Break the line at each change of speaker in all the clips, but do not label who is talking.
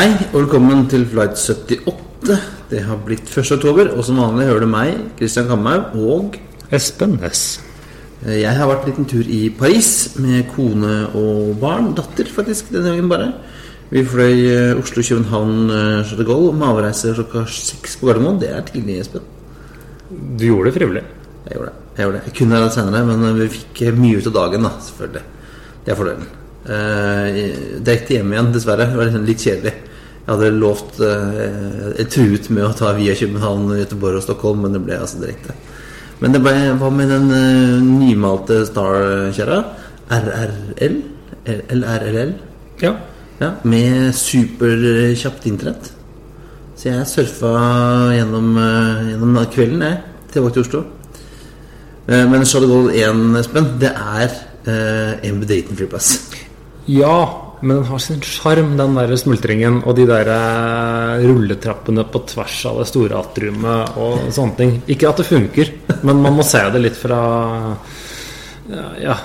Hei, og velkommen til flight 78. Det har blitt 1. oktober, og som vanlig hører du meg, Christian Kamhaug, og
Espen S.
eh, jeg har vært en liten tur i Paris med kone og barn. Datter, faktisk, denne gangen bare. Vi fløy eh, Oslo-København eh, med avreise klokka seks på Gardermoen. Det er tidlig, Espen.
Du gjorde det frivillig.
Jeg gjorde det. Jeg, gjorde det. jeg kunne det senere, men vi fikk mye ut av dagen, da, selvfølgelig. Det er fordelen. Uh, direkte hjem igjen, dessverre. Det var liksom litt kjedelig. Jeg hadde lovt eh, truet med å ta via København, Göteborg og Stockholm, men det ble altså direkte. Men det ble, hva med den eh, nymalte Star-kjerra? RRL? LRLL?
Ja.
Ja, med superkjapt internett. Så jeg surfa gjennom, eh, gjennom kvelden, jeg, tilbake til Oslo. Eh, Men Charles Gold Gaulle 1, Espen, det er eh, en bedriten flyplass.
ja, men den har sin sjarm, den der smultringen og de der eh, rulletrappene på tvers av det store atriumet og sånne ting. Ikke at det funker, men man må se det litt fra ja, ja.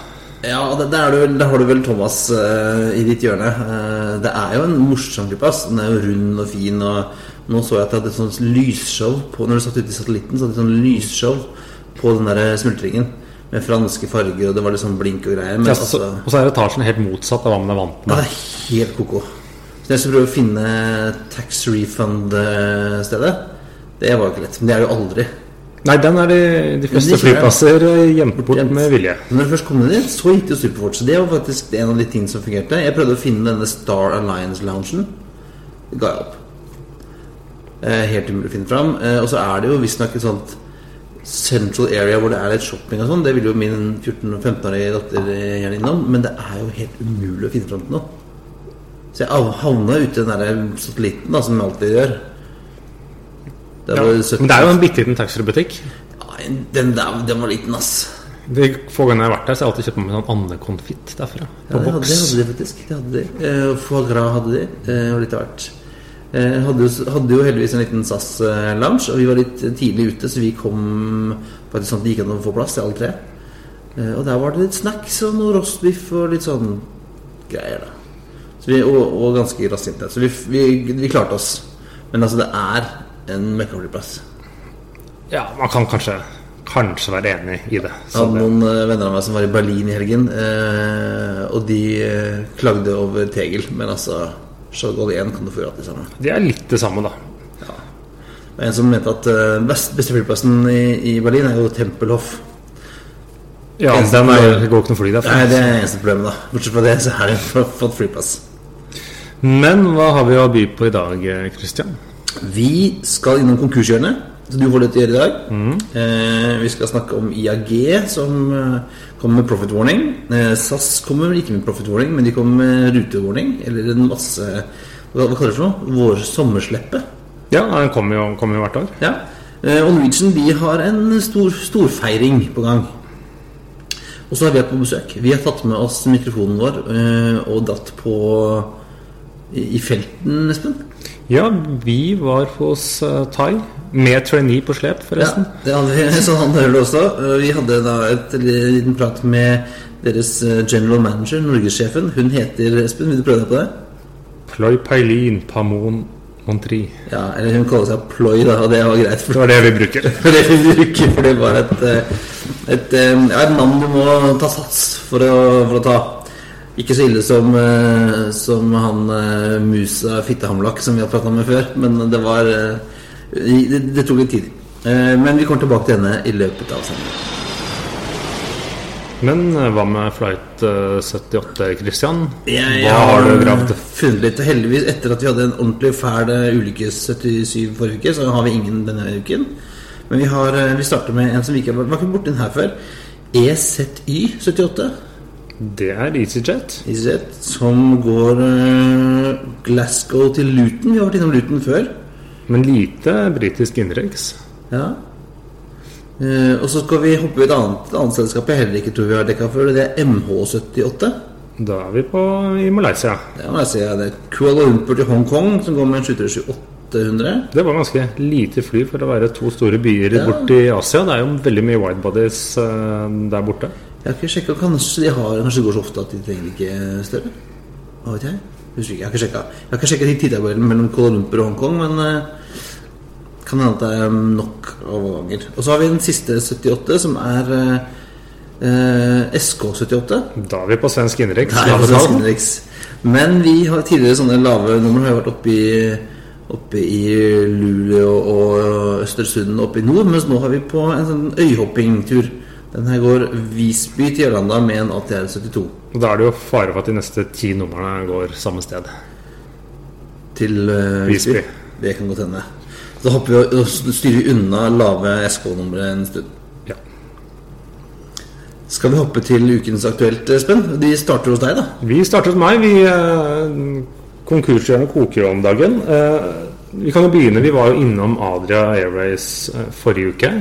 Ja, det, det du, der har du vel Thomas uh, i ditt hjørne. Uh, det er jo en morsom flyplass. Den er jo rund og fin. Og nå så jeg at de hadde et sånt lysshow på Når du satt ute i satellitten, så hadde de sånn lysshow på den der smultringen. Med franske farger, og det var liksom blink og greier. Men
Ja, så,
altså
og så er etasjen helt motsatt av hva man er vant
Ja, det er helt koko. Så jeg skal prøve å finne tax refund-stedet. Det var jo ikke lett. Men det er jo aldri.
Nei, den er de, de fleste flyplasser eh, gjemt bort
Gjemt.
med vilje.
Men når du først kom ned dit, så gikk det jo superfort. Så det var faktisk en av de tingene som fungerte. Jeg prøvde å finne denne Star Alliance-loungen. Det ga jeg opp. Eh, helt umulig å finne fram. Eh, og så er det jo visstnok et sånt central area hvor det er litt shopping og sånn. Det vil jo min 14-15-årige datter gjerne innom. Men det er jo helt umulig å finne fram til noe. Så jeg av- havna ute i den der satellitten, da, som jeg alltid gjør. Det
Ja. Men det er jo en bitte liten taxfree-butikk.
Ja, den der, den var liten, ass.
De få gangene jeg har vært der, så har jeg alltid kjøpt meg sånn andekonfitt derfra.
Ja,
På
boks. hadde, det hadde de faktisk. Det hadde de. Eh, Foie gras hadde de, eh, og litt av hvert. Eh, hadde, hadde jo heldigvis en liten SAS-lounge, og vi var litt tidlig ute, så vi kom faktisk sånn at det gikk an å få plass til alle tre. Eh, og der var det litt snacks og noe rostbiff og litt sånn greier, da. Så vi, og, og ganske inntil. Så vi, vi, vi klarte oss. Men altså, det er en møkkaflyplass.
Ja, man kan kanskje, kanskje være enig i det.
Jeg hadde noen eh, venner av meg som var i Berlin i helgen, eh, og de eh, klagde over Tegel. Men altså, Gaulle 1 kan du få alt det samme.
Det er litt det samme, da.
Var en som mente at eh, best, beste flyplassen i, i Berlin er jo Tempelhof.
Ja,
Eneste
den er, det går ikke noe fly derfra.
Nei, det er eneste problemet, da. Bortsett fra det, så er det fått flyplass.
Men hva har vi å by på i dag, eh, Christian?
Vi skal innom konkurshjørnet, så du får det til å gjøre i dag. Eh, vi skal snakke om IAG, som eh, kommer med profit warning. Eh, SAS kommer ikke med profit warning, men de kommer med rutewarning. Eller en masse Hva, hva kaller det for noe? Vår sommersleppe.
Ja, den kommer jo, kommer jo hvert år.
Ja. Eh, og Norwegian de har en stor storfeiring på gang. Og så har vi vært på besøk. Vi har tatt med oss mikrofonen vår eh, og dratt på i, i felten, Espen.
Ja, vi var hos uh, Thai med trainee på slep, forresten.
Ja, det hadde vi, så han hører også. Vi hadde da et liten prat med deres eh, general manager, norgessjefen. Hun heter Espen. Vil du prøve deg på det?
Ploy Pailin Pamon Montri.
Ja, eller hun kaller seg Ploy, da, og det var greit.
Det var det vi bruker.
for det vi bruker, for det var et, eh, et, eh, ja, et navn du må ta sats for å, for å ta. Ikke så ille som, som han Musa Fittehamlak som vi har pratet med før, men det var det, det tok litt tid. Eh, Men vi kommer tilbake til henne i løpet av sendingen.
Men eh, hva med flight eh, 78, Christian?
Jeg
Hva har du gravd?
funnet litt. Heldigvis, etter at vi hadde en ordentlig fæl eh, ulykke 77 forrige uke, så har vi ingen denne uken. Men vi, har, eh, vi starter med en som vi ikke har vært borti den her før. E EZY78.
Det er EasyJet.
EasyJet, som går eh, Glasgow til Luton. Vi har vært innom Luton før.
Men lite britisk innenriks.
Ja. Eh, og så skal vi hoppe i et annet, et annet selskap jeg heller ikke tror vi har dekka før. Det er MH78.
Da er vi på i Malaysia.
Ja, si, det er Kuala Lumpur til Hongkong, som går med en 737-800.
Det var ganske lite fly for å være to store byer
Ja.
borti Asia. Det er jo veldig mye widebodies uh, der borte.
Jeg har ikke sjekka, kanskje de har Kanskje det går så ofte at de trenger ikke større? Hva vet jeg? Husker ikke, Jeg har ikke sjekka Jeg har ikke sjekka tidtabellen mellom Kuala Lumpur og Hongkong, men uh, kan hende at det er nok overganger. Og så har vi den siste 78, som er eh, eh, SK78.
Da er vi på svensk innenriks.
Men vi har tidligere sånne lave nummer. har vært oppe i, oppe i Luleå og Østersund oppe i nord. Mens nå har vi på en sånn øyhoppingtur. Den her går Visby til Ørlanda med en ATR 72
Og Da er det jo fare for at de neste ti numrene går samme sted.
til eh, Visby.
Visby.
Det kan godt hende. Da hopper vi og- og styrer vi unna lave SK-numre en stund.
Ja.
Skal vi hoppe til ukens Aktuelt, Espen? De starter hos deg, da.
Vi starter hos meg. Vi eh, Konkursgjørende koker jo om dagen. Eh, vi kan jo begynne. Vi var jo innom Adria Airways eh, forrige uke.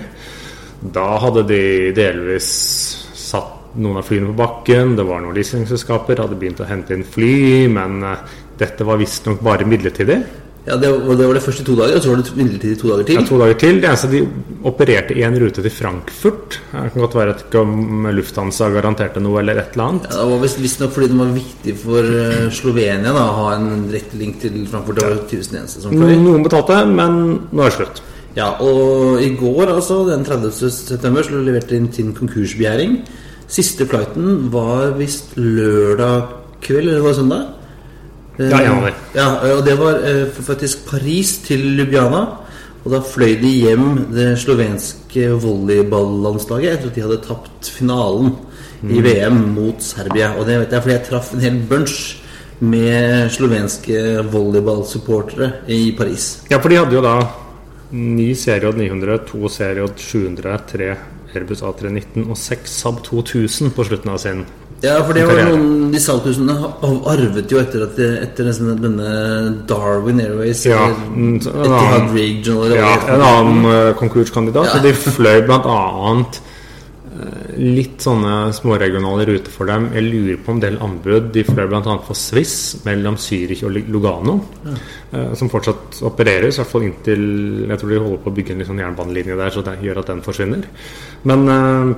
Da hadde de delvis satt noen av flyene på bakken. Det var noen leasingselskaper hadde begynt å hente inn fly, men eh, dette var visstnok bare midlertidig.
Ja, det var, det var det første to dager, og så var det midlertidig to dager til.
Ja, to dager til. Det eneste de opererte én rute til Frankfurt. Det kan godt være at Lufthansa garanterte noe eller et eller annet.
Ja, det var visst- visstnok fordi det var viktig for eh, Slovenia da, å ha en direkte link til Frankfurt. Det var jo tydeligvis den eneste som fløy.
Noen betalte, men nå er det slutt.
Ja, og i går, altså, den 30. september, så leverte de inn sin konkursbegjæring. Siste flighten var visst lørdag kveld, eller var det søndag?
Ja, Ja, vel.
Ja, og det var eh, faktisk Paris til Ljubljana. Og da fløy de hjem det slovenske volleyballandslaget etter at de hadde tapt finalen i
Mm.
VM mot Serbia. Og det vet jeg fordi jeg traff en hel bunch med slovenske volleyballsupportere i Paris.
Ja, for de hadde jo da ni Seriod 900, 2 Seriod 700, 3 Airbus A319 og 6 Saab 2000 på slutten av sin
Ja, for det var noen De salgshusene arvet jo etter at etter denne, Darwin Airways
Ja,
eller Etihad Regional
Ja, en annen eh, konkurskandidat.
Ja.
Og de fløy bl.a. litt sånne småregionale ruter for dem. Jeg lurer på om del anbud. De fløy bl.a. for Swiss mellom Zürich og Lugano. eh, Som fortsatt opereres, i hvert fall inntil Jeg tror de holder på å bygge en sånn jernbanelinje der, så det gjør at den forsvinner. Men eh,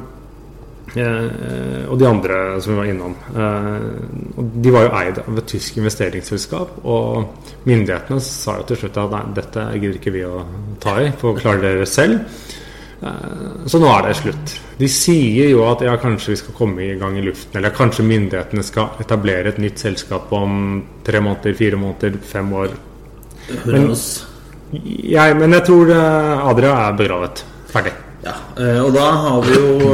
Eh, og de andre som vi var innom. Eh, de var jo eid av et tysk investeringsselskap. Og myndighetene sa jo til slutt at nei, dette gidder ikke vi å ta i, for å klare dere selv. Eh, så nå er det slutt. De sier jo at ja, kanskje vi skal komme i gang i luften, eller kanskje myndighetene skal etablere et nytt selskap om tre måneder, fire måneder, fem år.
Men.
Jeg, men jeg tror eh, Adria er begravet. Ferdig.
Ja, eh, og da har vi jo,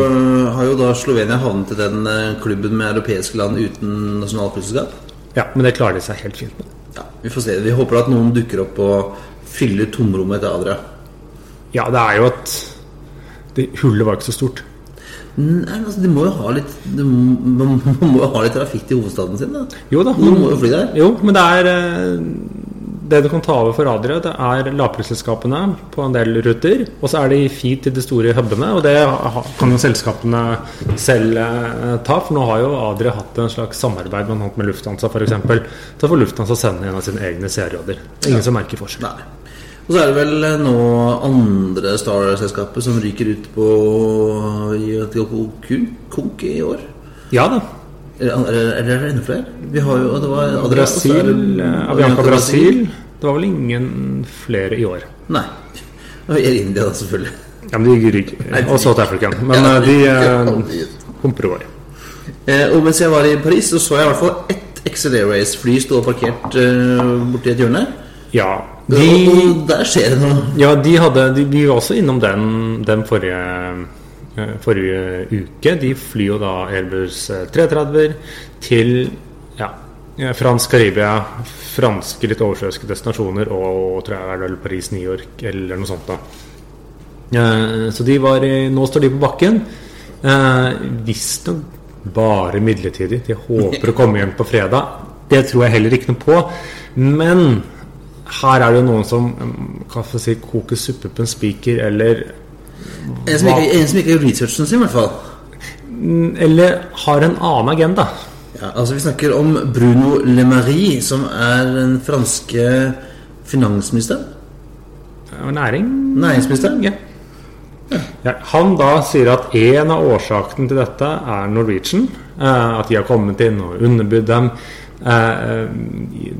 har jo da Slovenia havnet i den klubben med europeiske land uten nasjonalflyselskap.
Ja, men det klarer de seg helt fint med.
Ja, vi får se. Vi håper at noen dukker opp og fyller tomrommet etter Adria.
Ja, det er jo at det, Hullet var ikke så stort.
Nei, altså, de må jo ha litt de må, Man må jo ha litt trafikk til hovedstaden sin, da.
Jo da.
Men, må jo fly der.
Jo, men det er eh, Det du kan ta over for Adria, det er lavprisselskapene på en del ruter. Og så er det i feed til de store hubene, og det kan jo selskapene selv eh, ta. For nå har jo Adria hatt en slags samarbeid med Lufthansa f.eks. Så får Lufthansa sende en av sine egne serieråder. Ingen som merker forskjell.
Nei. Og så er det vel eh, nå andre Star-selskapet som ryker ut på i konk i år.
Ja da.
Eller er det enda flere? Vi har jo det var Adria, og så er
Brasil, eh, Avianca Brasil. Det var vel ingen flere i år.
Nei. Eller India, da, selvfølgelig.
Ja, men de ryker. Og South African. Men
Ja,
eh, de
ryker
eh, humper over.
Eh, og mens jeg var i Paris, så så jeg i hvert fall ett XLA Race-fly stå parkert borti et hjørne.
Ja, de
og der skjer det noe.
Ja, de hadde, de, de var også innom den, den forrige, eh, forrige uke. De flyr jo da Airbus eh, 330 til ja, eh, fransk Karibia, franske litt oversjøiske destinasjoner og tror jeg er vel Paris, New York eller noe sånt. da. Eh, Så de var i, nå står de på bakken. Eh, Visstnok bare midlertidig. De håper å komme hjem på fredag. Det tror jeg heller ikke noe på. Men her er det jo noen som kan hva si, koker suppe på en spiker, eller
En som ikke, en som ikke har researchen sin, i hvert fall.
Eller har en annen agenda.
Ja, altså Vi snakker om Bruno Le Marie, som er den franske finansministeren.
Næring
Næringsministeren.
Ja. Ja, han da sier at en av årsakene til dette er Norwegian. Eh, at de har kommet inn og underbydd dem. Eh,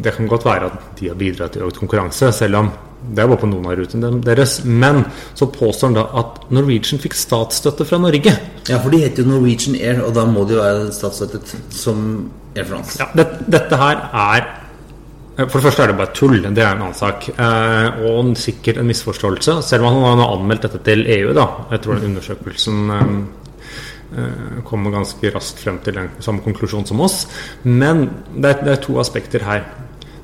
det kan godt være at de har bidratt til økt konkurranse, selv om det er på noen av rutene deres. Men så påstår han da at Norwegian fikk statsstøtte fra Norge.
Ja, for de heter jo Norwegian Air, og da må de jo være statsstøttet som Air France.
Ja, det, dette her er For det første er det bare tull. Det er en annen sak. Eh, og sikkert en misforståelse. Selv om han har anmeldt dette til EU, da. Jeg tror den undersøkelsen eh, eh, kommer ganske raskt frem til den samme konklusjon som oss. Men det er, det er to aspekter her.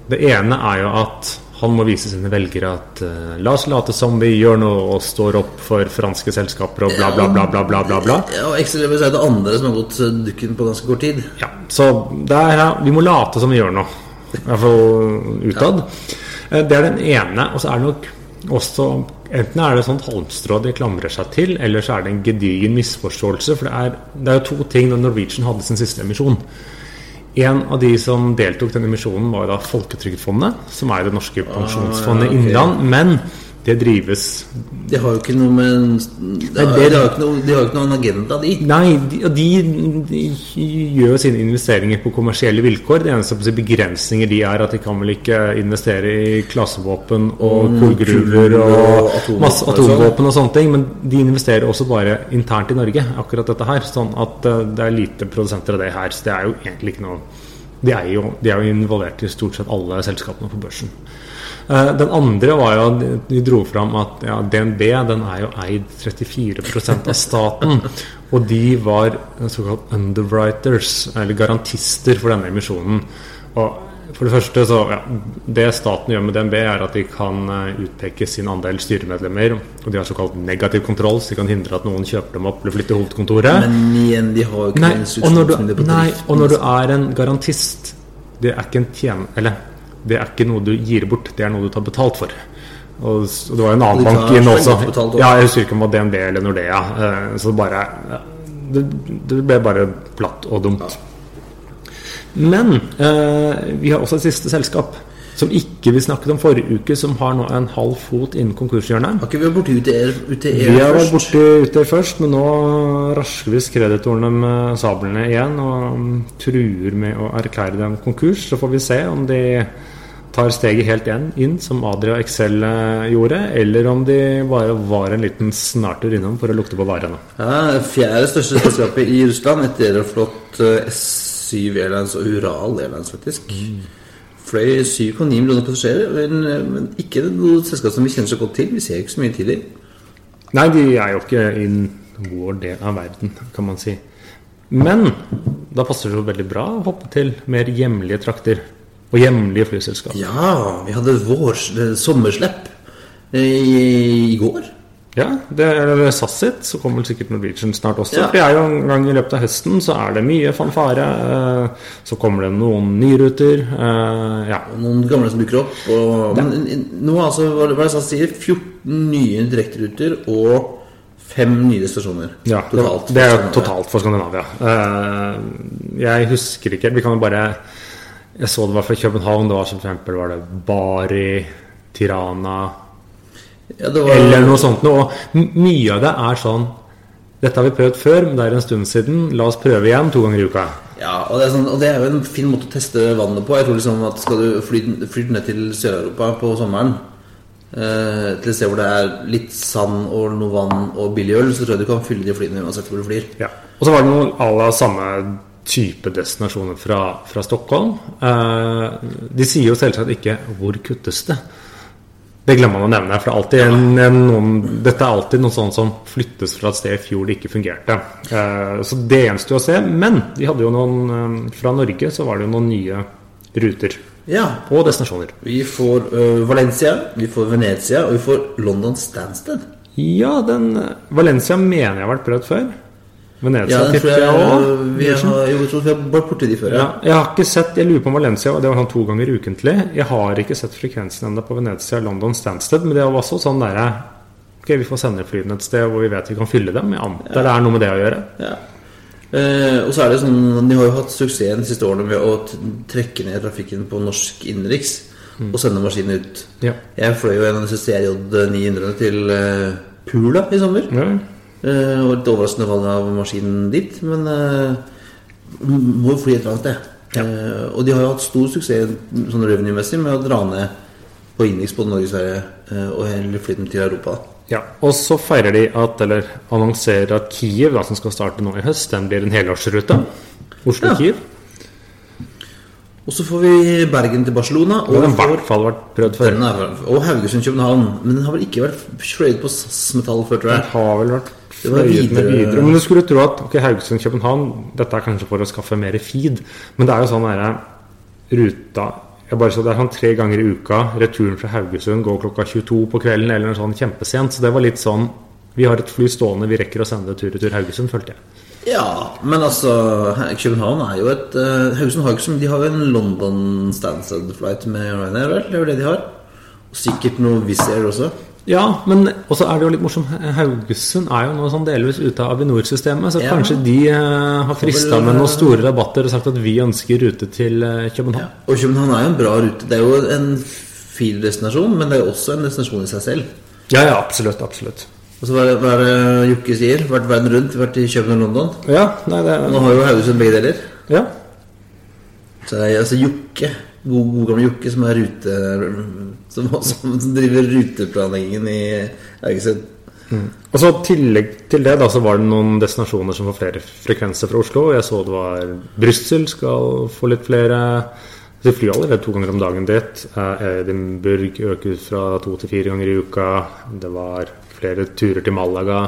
Det ene er jo at han må vise sine velgere at uh, la oss late som vi gjør noe og står opp for franske selskaper og bla, bla, bla, bla, bla, bla, bla.
Ja, og ekstremt er det andre som har gått eh, dukken på ganske kort tid.
Ja, så der, ja, vi må late som vi gjør noe. I hvert fall utad. Ja. Det er den ene. Og så er det nok også Enten er det sånt halmstrå de klamrer seg til, eller så er det en gedigen misforståelse. For det er, det er jo to ting når Norwegian hadde sin siste emisjon. En av de som deltok i denne emisjonen, var da Folketrygdfondet, som er det norske pensjonsfondet
ja, okay.
Innland. Men det drives
De har jo ikke noe med De har,
det-
de har jo ikke ikke noen agenda, de.
Nei, de, de, de gjør sine investeringer på kommersielle vilkår. Det eneste begrensninger de er at de kan vel ikke investere i klassevåpen og kullgruver og
og
masse
sånn.
atomvåpen og sånne ting. Men de investerer også bare internt i Norge, akkurat dette her. Sånn at eh, det er lite produsenter av det her. Så det er jo egentlig ikke noe De er jo, de er jo involvert i stort sett alle selskapene på børsen. Eh, Den andre var jo at de dro fram at ja, DNB den er jo eid 34% av staten. Og de var såkalt underwriters, eller garantister for denne emisjonen. Og for det første så ja, Det staten gjør med DNB, er at de kan eh, utpeke sin andel styremedlemmer. Og de har såkalt negativ kontroll, så de kan hindre at noen kjøper dem opp eller flytter hovedkontoret.
Men igjen, de har jo ikke
Nei, og når, du, nei, og når du er en garantist Det er ikke en tjen... Eller det er ikke noe du gir bort, det er noe du tar betalt for. Og, det var jo en annen bank
inne
inn også.
også.
Ja, jeg husker ikke om det var DNB eller Nordea. eh, Så det bare det, det ble bare platt og dumt. Men eh, vi har også et siste selskap som ikke vi snakket om forrige uke, som har nå en halv fot innen konkurshjørnet.
Har ikke vi vært borti UTR, UTR
Vi har vært
først?
borti UTR først, men nå rasker vi kreditorene med sablene igjen og truer med å erklære dem konkurs. Så får vi se om de tar steget helt igjen inn, som Adria og Excel eh, gjorde, eller om de bare var en liten snartur innom for å lukte på varene.
Ja, Fjerde største selskapet i Russland etter det eh, S7 Airlines og Ural Airlines, faktisk. Fløy 7,9 millioner passasjerer, men, eh, men ikke noe selskap som vi kjenner så godt til. Vi ser ikke så mye til dem.
Nei, de er jo ikke i vår del av verden, kan man si. Men da passer det jo veldig bra å hoppe til mer hjemlige trakter. Og hjemlige flyselskap.
Ja, vi hadde vår eh, sommerslepp eh, i, i går.
Ja, det er SAS sitt, så kommer vel sikkert Norwegian snart også.
Ja.
For det er jo en gang i løpet av høsten så er det mye fanfare. eh, Så kommer det noen nyruter. eh, Ja.
Noen gamle som dukker opp. Og, men nå altså, hva er det SAS sier? 14 nye direkteruter og fem nye stasjoner
ja det,
totalt.
det er jo totalt for Skandinavia. Eh, Jeg husker ikke Vi kan jo bare Jeg så det var fra København. Det var som eksempel var det Bari, Tirana
Ja, det var,
eller noe sånt noe. Mye av det er sånn Dette har vi prøvd før, men det er en stund siden. La oss prøve igjen to ganger i uka.
Ja, og det, er sånn, og det er jo en fin måte å teste vannet på. Jeg tror liksom at Skal du fly, fly ned til Sør-Europa på sommeren, eh, til et sted hvor det er litt sand og noe vann og billig øl, så tror jeg du kan fylle de flyene uansett hvor du flyr.
Ja. Og så var det noe à la samme type destinasjoner fra, fra Stockholm. Eh, de sier jo selvsagt ikke 'hvor kuttes det'. Det glemmer man å nevne. For det er alltid en, en, noen, dette er alltid noe sånt som flyttes fra et sted i fjor det ikke fungerte. Eh, så det gjenstår å se. Men de hadde jo noen eh, fra Norge så var det jo noen nye ruter
Ja,
og destinasjoner.
vi får Valencia, vi får Venezia, og vi får London Stansted.
Ja, den Valencia mener jeg har vært prøvd før. Venezia
Ja, den tror
jeg
jeg, vi har, jo, jeg tror vi har vært borti de før.
Ja,
Ja.
jeg har ikke sett, jeg lurer på om Valencia og det var sånn to ganger ukentlig. Jeg har ikke sett frekvensen ennå på Venezia London Stansted, men det var også sånn derre Ok, vi får sende flyene et sted hvor vi vet vi kan fylle dem. Jeg antar det er noe med det å gjøre.
Ja. Eh, og så er det sånn De har jo hatt suksess de siste årene med å trekke ned trafikken på norsk innenriks og sende maskinen ut.
Ja.
Jeg fløy jo en av disse CRJ 900 til eh, Pula i sommer.
Ja.
Eh, og litt overraskende valg av maskinen dit, men uh, må jo fly et eller annet sted. Eh, og de har jo hatt stor suksess sånn revenue-messig med å dra ned på innenriks både Norge og Sverige uh, og heller flytte dem til Europa.
Ja, Og så feirer de at, eller annonserer at Kiev, da, som skal starte nå i høst, den blir en helårsrute. Oslo-Kiev.
Og så får vi Bergen til Barcelona.
Det har i
får-
hvert fall vært prøvd før.
Den er, og Haugesund-København. Men den har vel ikke vært fløyet på SAS-metall før, tror jeg.
Den har vel vært
Det var videre-
videre. Men du skulle tro at ok, Haugesund-København Dette er kanskje for å skaffe mer feed, men det er jo sånn derre ruta jeg bare så Det er sånn tre ganger i uka. Returen fra Haugesund går klokka 22 på kvelden eller noe sånn kjempesent. Så det var litt sånn Vi har et fly stående, vi rekker å sende det tur-retur Haugesund, følte jeg.
Ja, men altså København er jo et uh, Haugesund har ikke De har jo en London Stansted flight med Ryanair, vel? Det er jo det de har. Og sikkert noe Wizz Air også.
Ja, men også er det jo litt morsomt. Haugesund er jo nå sånn delvis ute av Avinor-systemet, så
Ja.
kanskje de uh, har frista med
eh,
noen store rabatter og sagt at vi ønsker rute til København. København.
Og København er jo en bra rute. Det er jo en fin destinasjon, men det er jo også en destinasjon i seg selv.
Ja, ja, absolutt. absolutt.
Og så hva er det- Jokke sier? Vært verden rundt, vært i København og London.
Ja, nei, det er...
Nå har jo Haugesund begge deler.
Ja.
Så det er altså Jokke, god, god gamle Jokke, som er rute som, som driver ruteplanleggingen i Haugesund.
Og så tillegg til det da, så var det noen destinasjoner som får flere frekvenser fra Oslo. Jeg så det var Brussel skal få litt flere. De flyr allerede to ganger om dagen dit. Eh, Edinburgh øker fra to til fire ganger i uka. Det var flere turer til Malaga.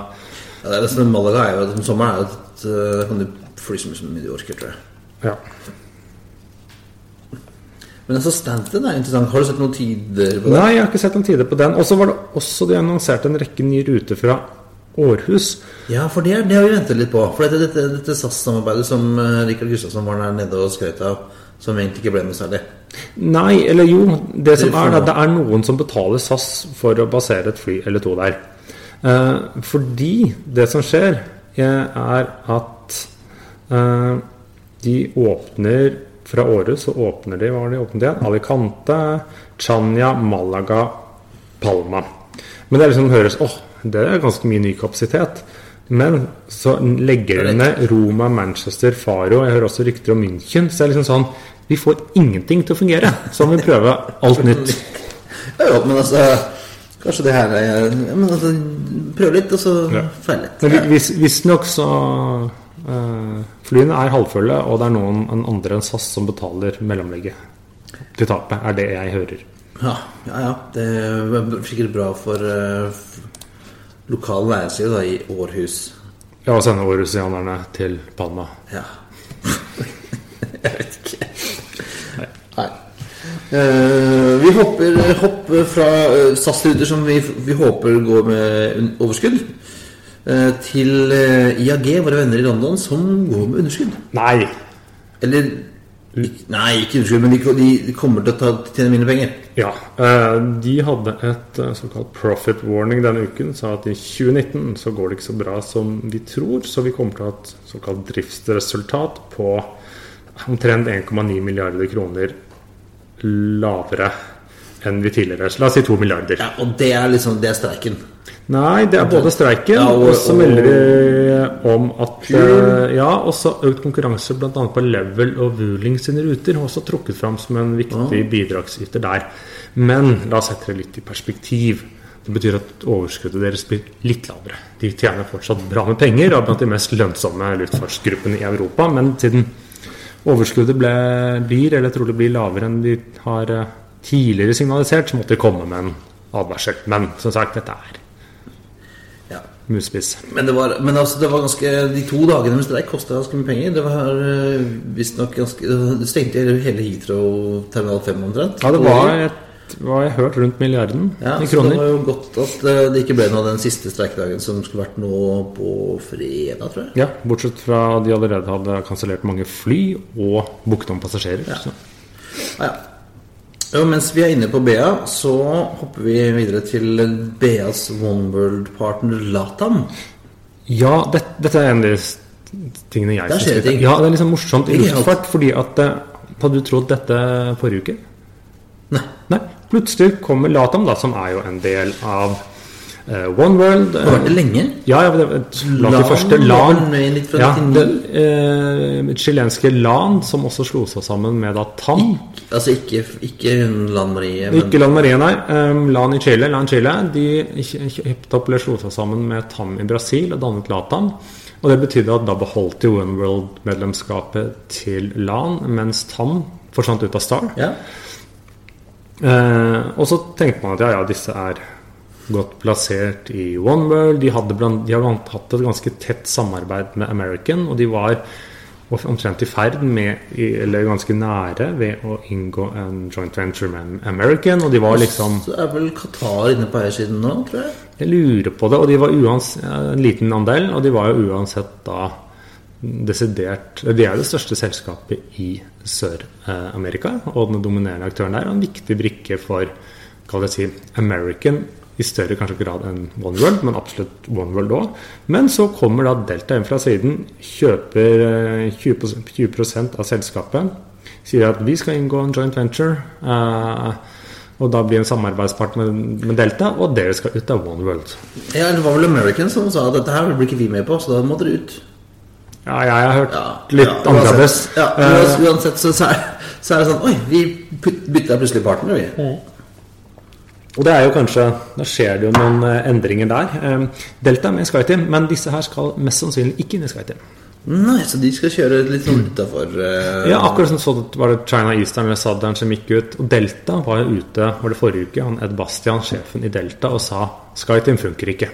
Ja, det er liksom, Malaga er jo om sommeren er et, uh, kan du fly så mye som du orker, tror jeg.
Ja.
Men altså Stanton er interessant. Har du sett noen tider på den?
Nei, jeg har ikke sett noen tider på den. Og så var det også de annonserte en rekke nye ruter fra Århus.
Ja, for det, det har vi ventet litt på. For dette, dette, dette SAS-samarbeidet som uh, Rikard Gustavsson var der nede og skrøt av, som egentlig ikke ble noe særlig.
Nei, eller jo. Det som er, det er noen som betaler SAS for å basere et fly eller to der. Eh, fordi det som skjer, er at eh, de åpner fra Århus, så åpner de hva de åpnet igjen? Alicante, Chania, Malaga, Palma. Men det er liksom høres åh, det er ganske mye ny kapasitet. Men så legger de ned Roma, Manchester, Faro. Jeg hører også rykter om München. Så det er liksom sånn Vi får ingenting til å fungere. Så må vi prøve alt nytt.
Ja, men altså Kanskje det her er men altså, Prøv litt, og så
Ja.
feil litt.
Men vis- visstnok så eh, Flyene er halvfulle, og det er noen en andre enn SAS som betaler mellomlegget til tapet, er det jeg hører.
Ja, ja, ja. Det er sikkert bra for uh, lokal næringsliv da, i Århus.
Ja, å sende århusianerne til Palma.
Ja. Jeg vet ikke. Nei. Eh, vi hopper, hopper fra uh, SAS-ruter som vi, vi håper går med overskudd, eh, til eh, IAG, våre venner i London, som går med underskudd.
Nei!
Eller Nei, ikke underskudd, men de, de, kommer til å ta, tjene mindre penger.
Ja. eh, De hadde et eh, såkalt profit warning denne uken. Sa at i 2019 så går det ikke så bra som vi tror, så vi kommer til å ha et såkalt driftsresultat på omtrent 1,9 milliarder kroner lavere enn vi tidligere. Så la oss si 2 milliarder.
Ja, Og det er liksom Det er streiken.
Nei, det er både streiken,
Ja, og-
og så melder de om at uh, Ja, også økt konkurranse bl.a. på Level og Vueling sine ruter. Også trukket fram som en viktig bidragsyter der. Men la oss sette det litt i perspektiv. Det betyr at overskuddet deres blir litt lavere. De tjener fortsatt bra med penger, og er blant de mest lønnsomme luftfartsgruppene i Europa. Men siden overskuddet ble, blir, eller trolig blir lavere enn de har eh, tidligere signalisert, så måtte de komme med en advarsel. Men som sagt, dette er
Ja.
musespiss.
Men, det var, men altså, det var ganske de to dagene med streik kosta ganske mye penger. Det var uh, visstnok ganske Det stengte hele Heathrow terminal 5 omtrent.
Ja, det var et hva jeg har hørt, rundt milliarden
Ja,
i
så det var jo godt at eh, det ikke ble noe av den siste streikedagen som skulle vært nå på fredag, tror jeg.
Ja, Bortsett fra at de allerede hadde kansellert mange fly og booket om passasjerer. Så.
Ah, ja. Jo, mens vi er inne på BA, så hopper vi videre til BAs One World-partner Latam.
Ja, det, dette er en av de tingene jeg
syns det ting.
Ja, det er liksom morsomt i luftfart, fordi at eh, Hadde du trodd dette forrige uke?
Nei.
Nei. Plutselig kommer Latam, da, som er jo en del av uh, One World.
Har vært det lenge.
Ja, ja, det
LAN
i første LAN. Ja,
99.
det eh, chilenske LAN, som også slo seg sammen med da TAM.
Altså ikke, ikke Lan Marie, men
Ikke Lan Marie, nei. Um, LAN i Chile, LAN Chile De kjøpte opp eller slo seg sammen med TAM i Brasil og dannet LATAM. Og det betydde at da beholdt de One World-medlemskapet til LAN, mens TAM forsvant ut av Star.
ja.
Eh, og så tenkte man at ja, ja, disse er godt plassert i One World. De, hadde blant, de har blant hatt et ganske tett samarbeid med American, og de var omtrent i ferd med, eller ganske nære, ved å inngå en joint venture med American. Og de var liksom
Så er vel Qatar inne på eiersiden nå, tror jeg.
Jeg lurer på det, og de var uans, en liten andel, og de var jo uansett da desidert De er det største selskapet i Sør-Amerika, og den dominerende aktøren der, og en viktig brikke for kall det si, American i større kanskje grad enn One World, men absolutt One World òg. Men så kommer da Delta inn fra siden, kjøper eh, 20, 20 av selskapet, sier at vi skal inngå en joint venture. eh, og da blir en samarbeidspartner med Delta, og dere skal ut av One World.
Ja, Det var vel American som sa at dette her blir ikke vi med på, så da må dere ut.
Ja, jeg har hørt
Ja,
litt
ja,
annerledes.
uansett- Ja,
Eh,
uansett, uansett så, så, er, så er det sånn Oi, vi bytta plutselig partner, vi.
og det er jo kanskje Da skjer det jo noen eh, endringer der. Eh, Delta er med i SkyTeam, men disse her skal mest sannsynlig ikke inn i SkyTeam.
Nei, så de skal kjøre litt sånn utafor uh,
Ja, akkurat som så var det China Eastern eller Southern som gikk ut. Og Delta var jo ute var det forrige uke, han Ed Bastian, sjefen i Delta, og sa SkyTeam funker ikke.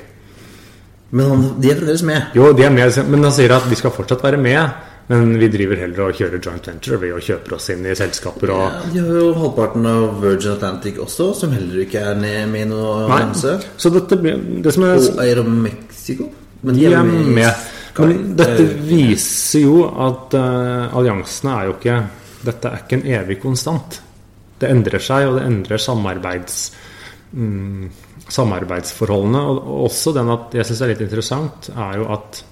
Men han, de er fremdeles med.
Jo, de er med, men han sier at vi skal fortsatt være med. Men vi driver heller og kjører joint venture ved å kjøpe oss inn i selskaper og
Ja, de har jo halvparten av Virgin Atlantic også, som heller ikke er med i noe allianse.
Så dette det som er
Og eier av Mexico. Men
De er med.
med.
Men dette viser jo at uh, alliansene er jo ikke Dette er ikke en evig konstant. Det endrer seg, og det endrer samarbeids, mm, samarbeidsforholdene. Og, og også den at jeg syns er litt interessant, er jo at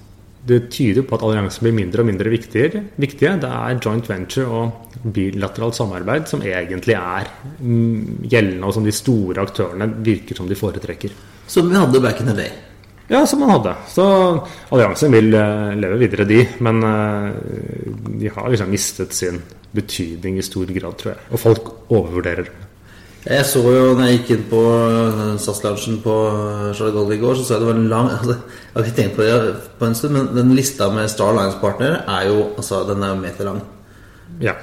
det tyder på at alliansen blir mindre og mindre viktige. viktige. Det er joint venture og bilateralt samarbeid som egentlig er mm, gjeldende, og som de store aktørene virker som de foretrekker.
Som vi hadde back in the day.
Ja, som man hadde. Så alliansen vil eh, leve videre, de. Men eh, de har liksom mistet sin betydning i stor grad, tror jeg. Og folk overvurderer det.
Jeg så jo når jeg gikk inn på eh, SAS-loungen på Charlotte Gold i går, så så jeg det var en lang altså, Jeg har ikke tenkt på det på en stund, men den lista med Star Lines-partnere er jo altså, den er jo meterlang.
Ja.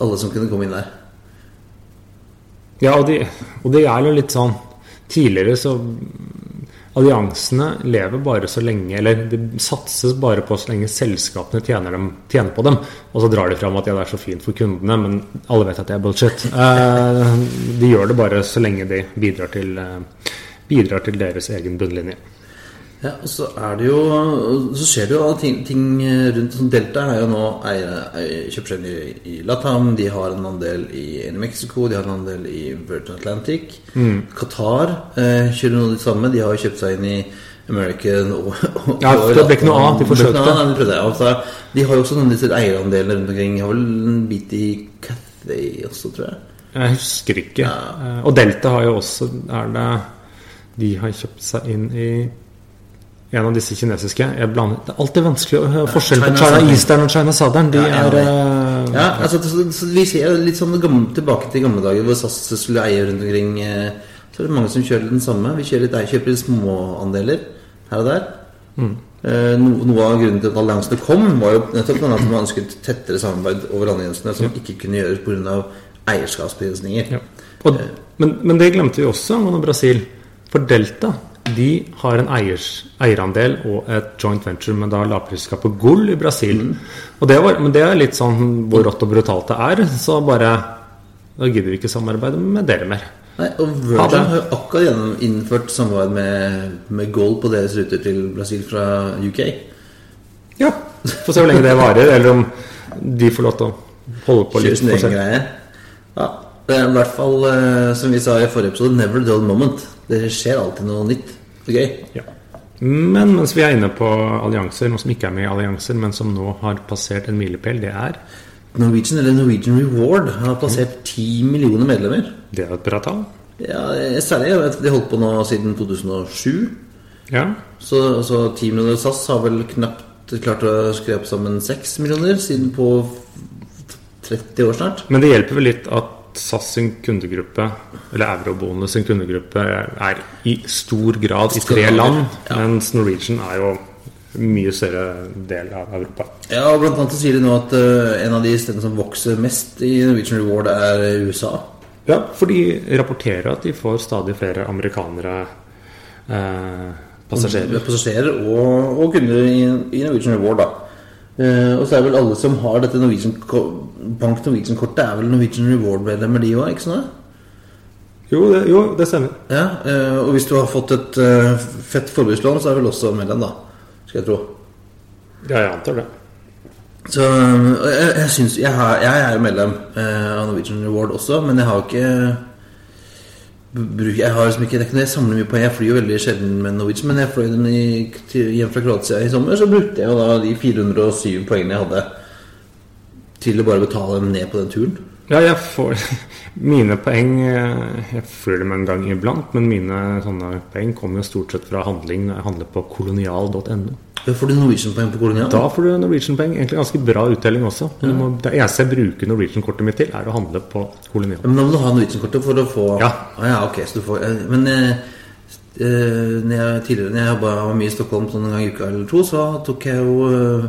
Alle som kunne komme inn der.
Ja, og de, og det er jo litt sånn Tidligere så Alliansene lever bare så lenge Eller det satses bare på så lenge selskapene tjener, dem, tjener på dem. Og så drar de fram at ja, det er så fint for kundene, men alle vet at det er bullshit. Eh, de gjør det bare så lenge de bidrar til, eh, bidrar til deres egen bunnlinje.
Ja, og så er det jo Så skjer det jo ting, ting rundt sånn Delta er jo nå kjøper seg inn i, i Latam. De har en andel i New Mexico, de har en andel i Virgin Atlantic. Qatar eh, kjører noe av det samme. De har jo kjøpt seg inn i American og, og
Ja, det ble ikke noe av, de forsøkte.
noe de prøvde. Altså, de har jo også noen av disse eierandelene rundt omkring. De har vel en bit i Cathay også, tror jeg.
Jeg husker ikke. Ja. Og Delta har jo også er det, De har kjøpt seg inn i en av disse kinesiske. Jeg blander, det er alltid vanskelig å høre forskjell på
China.
Eastern og China Southern. De
Ja,
er
er
eh,
Ja, altså, så, så vi ser litt sånn gamle, tilbake til gamle dager hvor SAS skulle eie rundt omkring. eh, Så er det mange som kjører den samme. Vi kjører litt, kjøper litt småandeler her og der. Eh, no, noe av grunnen til at alliansene kom, var jo nettopp at man ønsket tettere samarbeid over landegrensene, som ikke kunne gjøres pga. eierskapsbegrensninger.
ja. og, men, men det glemte vi også angående Brasil. For Delta de har en eiers, eierandel og et joint venture med da lavprisselskapet Gull i Brasil. Og det var, men det er litt sånn hvor rått og brutalt det er. Så bare Da gidder vi ikke samarbeide med dere mer.
Nei, og. Virgin har jo akkurat gjennom innført samarbeid med, med Gold på deres ruter til Brasil fra UK.
Ja. Få se hvor lenge det varer, eller om de får lov til å holde på litt for.
Ja, det er i hvert fall, eh, som vi sa i forrige episode, never dull moment. Det skjer alltid noe nytt og gøy.
Ja. Men mens vi er inne på allianser, noe som ikke er med i allianser, men som nå har passert en milepæl, det er
Norwegian, eller Norwegian Reward, har plassert 10 millioner medlemmer.
Det er et bra tall.
Ja, Særlig de holdt på nå siden 2007.
Ja.
Så, så 10 millioner SAS har vel knapt klart å skrive opp sammen 6 millioner siden på 30 år snart.
Men det hjelper vel litt at SAS sin kundegruppe, eller Eurobonus sin kundegruppe, er i stor grad i tre land,
Ja.
mens Norwegian er jo mye større del av Europa.
Ja, og blant annet så sier de nå at uh, en av de stedene som vokser mest i Norwegian Reward, er USA.
Ja, for de rapporterer at de får stadig flere amerikanere eh, passasjerer.
Passasjerer og, og kunder i, i Norwegian Reward, da. Eh, og så er vel alle som har dette Norwegian Bank Norwegian-kortet, er vel Norwegian Reward-medlemmer, de òg, ikke sant?
Jo, det, jo, det stemmer.
Ja, uh, og hvis du har fått et uh, fett forbrukslån, så er vel også medlem, da. Skal jeg tro.
Ja, jeg antar det.
Så jeg, jeg syns jeg, har, jeg er jo medlem av Norwegian Reward også, men jeg har ikke Jeg har liksom ikke jeg samler mye på. Jeg flyr jo veldig sjelden med Norwegian, men jeg fløy den i, til, hjem fra Kroatia i sommer, så brukte jeg jo da de 407 poengene jeg hadde, til å bare betale dem ned på den turen.
Ja, jeg får Mine poeng eh, Jeg flyr dem en gang iblant, men mine sånne poeng kommer jo stort sett fra handling når jeg handler på kolonial.no.
Får du Norwegian-poeng på Kolonial.
Da får du Norwegian-poeng. Egentlig ganske bra uttelling også. Men du må, det eneste jeg bruker Norwegian-kortet mitt til, er å handle på kolonial.
Men da må du ha Norwegian-kortet for å få
Ja.
Ah, ja, ok, så du får eh, Men eh, eh, når jeg, tidligere når jeg jobba mye i Stockholm sånn en gang i uka eller to, så tok jeg jo eh,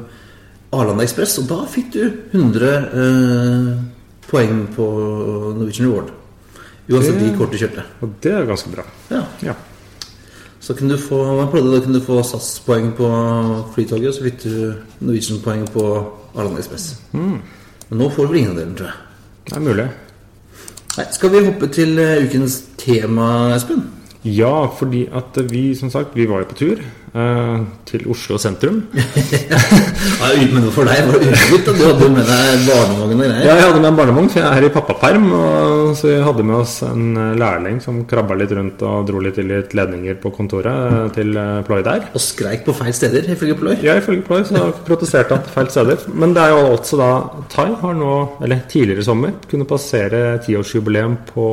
Arlanda Ekspress, og da fikk du 100 eh, poeng på Norwegian Reward. Uansett
Det-
de kortet kjørte.
Og det er ganske bra.
Ja.
Ja.
Så kunne du få man prøvde, da kunne du få SAS-poeng på Flytoget, og så fikk du Norwegian-poeng på Arlanda Express.
Mm.
Men nå får du vel ingen av delene, tror jeg.
Det er mulig.
Nei, skal vi hoppe til eh, ukens tema, Espen?
Ja, fordi at vi, som sagt, vi var jo på tur eh, til Oslo sentrum.
Ja, men for deg var det utrolig at du hadde med deg barnevogn og greier.
Ja, jeg hadde med en barnevogn, for jeg er i pappaperm. Og så vi hadde med oss en eh, lærling som krabba litt rundt og dro litt i litt ledninger på kontoret eh, til Ploy der.
Og skreik på feil steder, ifølge Ploy.
Ja, ifølge Ploy så protesterte han til feil steder. Men det er jo også da Thai har nå, eller tidligere i sommer, kunne passere tiårsjubileum på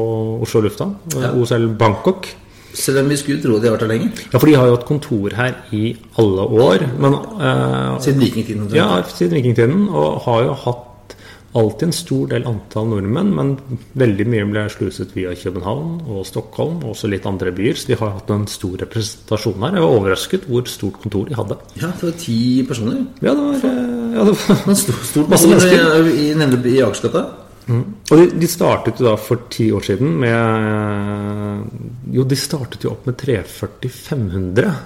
Oslo lufthavn.
Ja.
OSL Bangkok.
Selv om vi skulle tro de har vært her lenger.
Ja, for de har jo hatt kontor her i alle år. Men eh,
Siden vikingtiden.
Ja, siden vikingtiden. Og har jo hatt alltid en stor del antall nordmenn, men veldig mye ble sluset via København og Stockholm og også litt andre byer. Så de har hatt en stor representasjon her. Jeg var overrasket hvor stort kontor de hadde.
Ja, det var ti personer.
Ja, det var, eh, ja, det var
stort, stort
Masse mennesker.
i, i, i Akersgata.
Og de, de startet jo da for ti år siden med Jo, de startet jo opp med 340 500.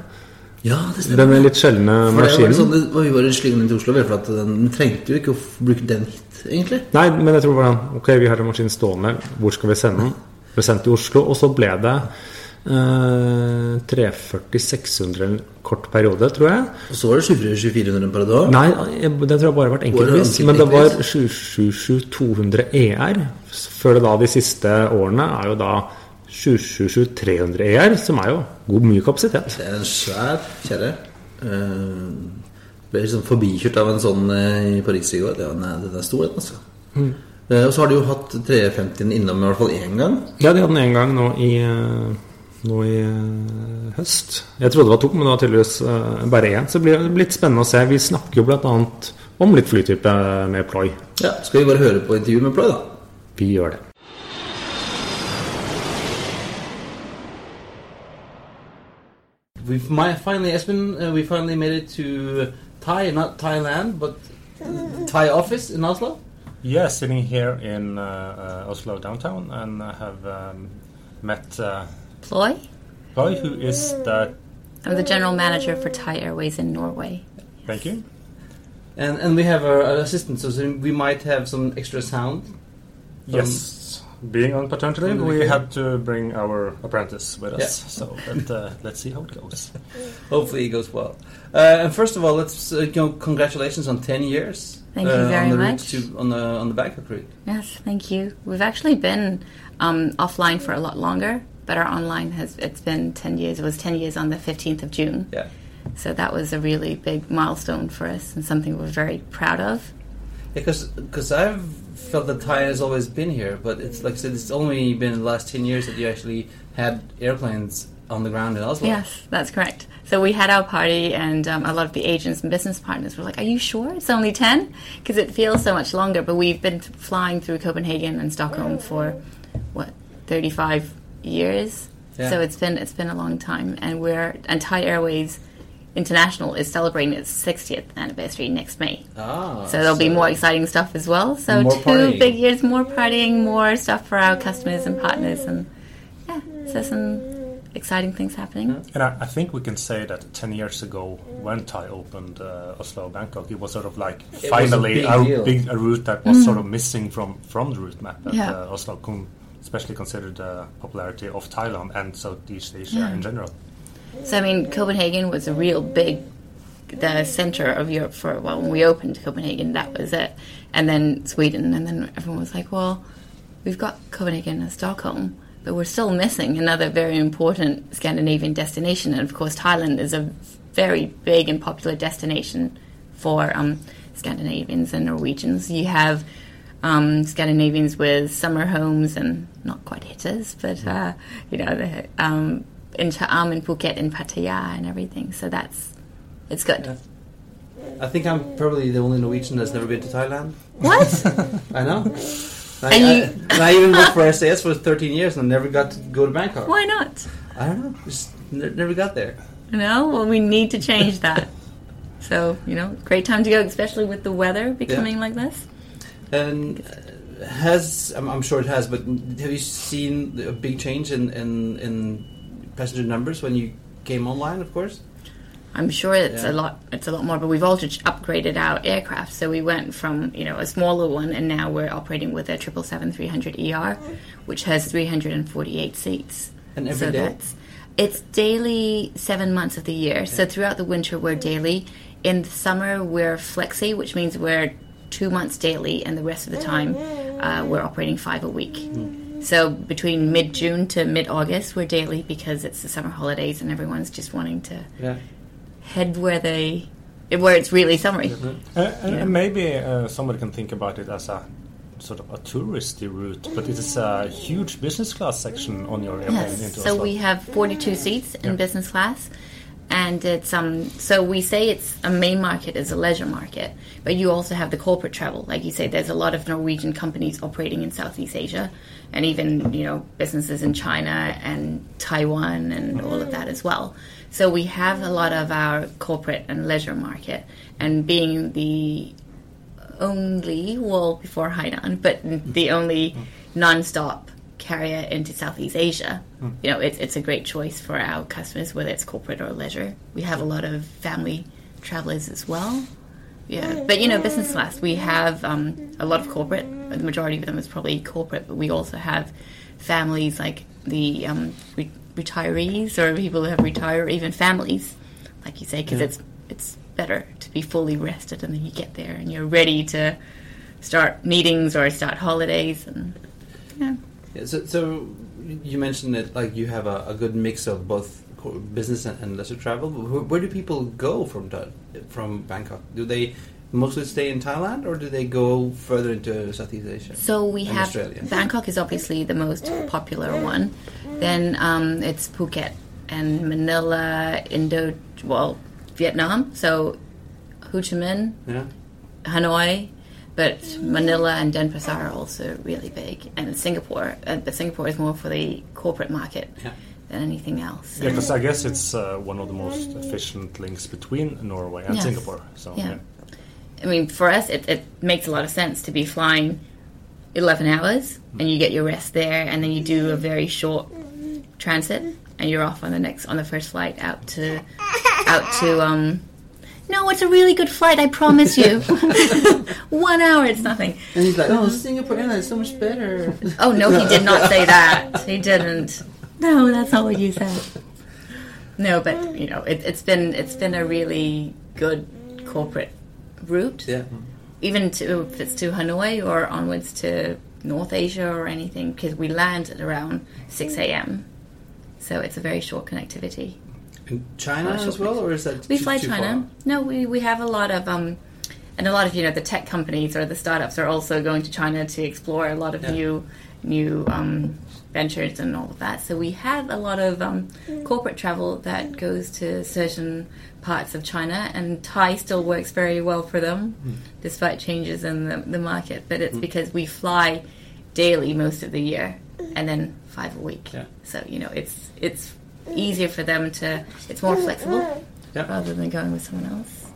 Ja, det stemmer.
Denne litt sjeldne maskinen.
sånn, det var vi var slingende til Oslo, for at den trengte jo ikke å bruke den hit, egentlig.
Nei, men jeg tror bare Ok, vi har en maskin stående. Hvor skal vi sende den? Ble sendt til Oslo, og så ble det eh, 340-600 en kort periode, tror jeg.
Og så var det 700-400 per dag.
Nei, det tror jeg bare har vært enkeltvis. Men det var
enkeltvis?
777-200 ER. Før det da de siste årene er jo da 777-300 ER, som er jo god mye kapasitet.
Det er en svær kjerre. Uh, ble liksom forbikjørt av en sånn eh, i Paris i går. Det var, den er stor, den, altså. Mm. og så har de jo hatt 350-en innom i hvert fall én gang.
Ja, de hadde den en gang nå i, eh, nå i eh, høst. Jeg trodde det var to, men det var tydeligvis eh, bare én. Så det blir litt spennende å se. Vi snakker jo bl.a. om litt flytype med Ploy.
Ja, Skal vi bare høre på intervjuet med Ploy, da?
Vi gjør det.
We've mi- finally, Espen, uh, we finally made it to Thai, not Thailand, but Thai office in Oslo.
Yeah, sitting here in uh, uh, Oslo downtown and I have um, met uh,
Ploy.
Ploy, who is the.
I'm the general manager for Thai Airways in Norway.
Thank you.
And and we have our, our assistant, so so we might have some extra sound.
Yes. being on paternity leave, we had to bring our apprentice with us.
Yeah.
So, but uh, let's see how it goes.
Hopefully it goes well. Uh, and first of all, let's uh, you know, congratulations on ten years.
Thank you
uh,
very
on the
much.
To, on the on the Bangkok route.
Yes, thank you. We've actually been um, offline for a lot longer, but our online has it's been ten years. It was ten years on the fifteenth of June.
Yeah.
So that was a really big milestone for us and something we're very proud of.
Because because I've felt that Thai has always been here, but it's like I said, it's only been the last ten years that you actually had airplanes on the ground in Oslo.
Yes, that's correct. So we had our party, and um, a lot of the agents and business partners were like, "Are you sure it's only 10? Because it feels so much longer." But we've been flying through Copenhagen and Stockholm for what 35 years.
Yeah.
So it's been it's been a long time, and we're and Thai Airways International is celebrating its 60th anniversary next May.
Ah.
So there'll be more exciting stuff as well. So two
partying.
big years, more partying, more stuff for our customers and partners, and yeah, so some exciting things happening.
And I, I think we can say that 10 years ago, when Thai opened uh, Oslo Bangkok, it was sort of like
was a
finally
big
a, big, a route that was sort of missing from, from the route map. And
Yeah.
uh, Oslo, con- especially considered the popularity of Thailand and Southeast Asia
Yeah.
in general.
So I mean, Copenhagen was a real big, the center of Europe for well, when we opened Copenhagen, that was it, and then Sweden, and then everyone was like, well, we've got Copenhagen and Stockholm, but we're still missing another very important Scandinavian destination, and of course, Thailand is a very big and popular destination for um, Scandinavians and Norwegians. You have um, Scandinavians with summer homes and not quite hitters, but uh, you know, the, um, in Cha'am and Phuket and Pattaya and everything. So that's it's good.
Yeah. I think I'm probably the only Norwegian that's never been to Thailand.
What?
I know. I,
And
I, and I even worked for SAS for 13 years and never got to go to Bangkok.
Why not?
I don't know. Just ne- never got there.
No, well, we need to change that. So you know, great time to go, especially with the weather becoming like this.
And has I'm, I'm sure it has, but have you seen a big change in, in, in passenger numbers when you came online? Of course.
I'm sure it's
Yeah.
a lot. It's a lot more, but we've also upgraded our aircraft. So we went from you know a smaller one, and now we're operating with a triple seven three hundred ER, which has 348 seats.
And every
so
day?
that's it's daily seven months of the year. So throughout the winter we're daily. In the summer we're flexi, which means we're two months daily, and the rest of the time uh, we're operating five a week. So between mid June to mid August we're daily because it's the summer holidays and everyone's just wanting to
Yeah.
head where they where it's really summery.
Uh, and
Yeah.
and maybe uh, somebody can think about it as a sort of a touristy route, but it is a huge business class section on your airplane
Yes.
into
So
Oslo.
we have 42 seats in
Yeah.
business class. And it's um so we say it's a main market is a leisure market, but you also have the corporate travel. Like you say, there's a lot of Norwegian companies operating in Southeast Asia, and even you know businesses in China and Taiwan and all of that as well. So we have a lot of our corporate and leisure market, and being the only, well, before Hainan, but the only non-stop carrier into Southeast Asia. You know, it's, it's a great choice for our customers, whether it's corporate or leisure. We have a lot of family travelers as well. Yeah, but you know, business class, we have um, a lot of corporate. The majority of them is probably corporate, but we also have families like the um, re- retirees or people who have retired, or even families, like you say, because it's it's better to be fully rested and then you get there and you're ready to start meetings or start holidays and yeah.
Yeah, so, so you mentioned that like you have a, a good mix of both business and, and leisure travel. Where, where do people go from from Bangkok? Do they mostly stay in Thailand or do they go further into Southeast Asia?
So we have
Australia.
Bangkok is obviously the most popular one. Then um, it's Phuket and Manila, Indo, well, Vietnam. So Ho Chi Minh,
Yeah.
Hanoi, but Manila and Denpasar are also really big, and Singapore. Uh, but Singapore is more for the corporate market
Yeah.
than anything else.
Yeah, because I guess it's uh, one of the most efficient links between Norway and
Yes.
Singapore. So
Yeah.
yeah.
I mean, for us, it, it makes a lot of sense to be flying 11 hours and you get your rest there, and then you do a very short transit, and you're off on the next on the first flight out to out to um, No, it's a really good flight, I promise you. One hour, it's nothing.
And he's like, oh, um, Singapore Airlines is so much better.
Oh no, he did not say that. He didn't. No, that's not what you said. No, but you know, it, it's been it's been a really good corporate route.
yeah.
Even to if it's to Hanoi or onwards to North Asia or anything, because we land at around six a.m. So it's a very short connectivity.
In China as well, or is that
We
too-
fly
too
China.
far?
No, we, we have a lot of um, and a lot of you know the tech companies or the startups are also going to China to explore a lot of
Yeah.
new new um, ventures and all of that. So we have a lot of um, corporate travel that goes to certain parts of China, and Thai still works very well for them,
Hmm.
despite changes in the, the market. But it's because we fly daily most of the year, and then five a week.
Yeah.
So you know it's it's easier for them to. It's more flexible
Yeah.
rather than going with someone else.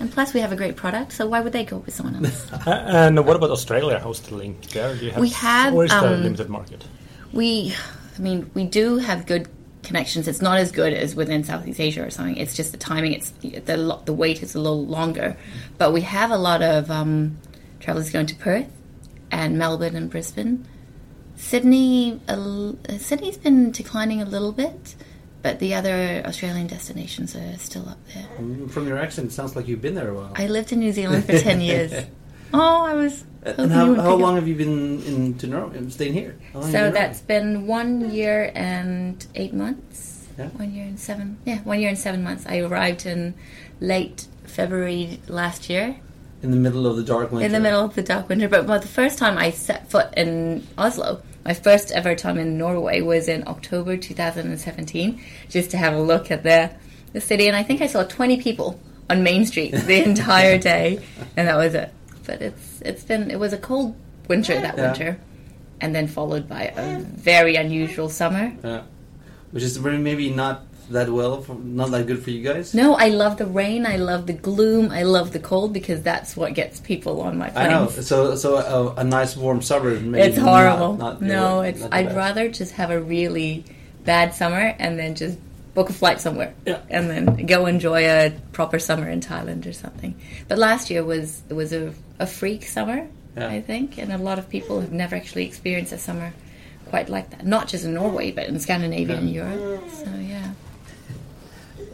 And plus, we have a great product, so why would they go with someone else?
And what about Australia? How's the link there? Do you have,
We have,
or is
um,
limited market?
we, I mean, we do have good connections. It's not as good as within Southeast Asia or something. It's just the timing. It's the the wait is a little longer, but we have a lot of um, travelers going to Perth and Melbourne and Brisbane. Sydney, uh, Sydney's been declining a little bit, but the other Australian destinations are still up there.
From your accent, it sounds like you've been there a while.
I lived in New Zealand for 10 years. Oh, I was.
and how, how
up-
long have you been in to Norway? Staying here? How long have you
So that's been one year and eight months.
Yeah.
One year and seven. Yeah, one year and seven months. I arrived in late February last year,
in the middle of the dark winter.
in the middle of the dark winter. But, but the first time I set foot in Oslo, my first ever time in Norway was in October 2017, just to have a look at the the city. And I think I saw 20 people on Main Street the entire day, and that was it. But it's it's been it was a cold winter that
Yeah.
winter, and then followed by a very unusual summer.
Yeah. Which is very- maybe not that well, for, not that good for you guys.
No, I love the rain. I love the gloom. I love the cold because that's what gets people on my
I know. So, so a, a nice warm summer. Maybe
It's horrible.
Not, not
no, it's. I'd
best.
rather just have a really bad summer and then just book a flight somewhere,
Yeah.
and then go enjoy a proper summer in Thailand or something. But last year was it was a, a freak summer,
Yeah.
I think, and a lot of people have never actually experienced a summer quite like that. Not just in Norway, but in Scandinavia and Europe. So yeah.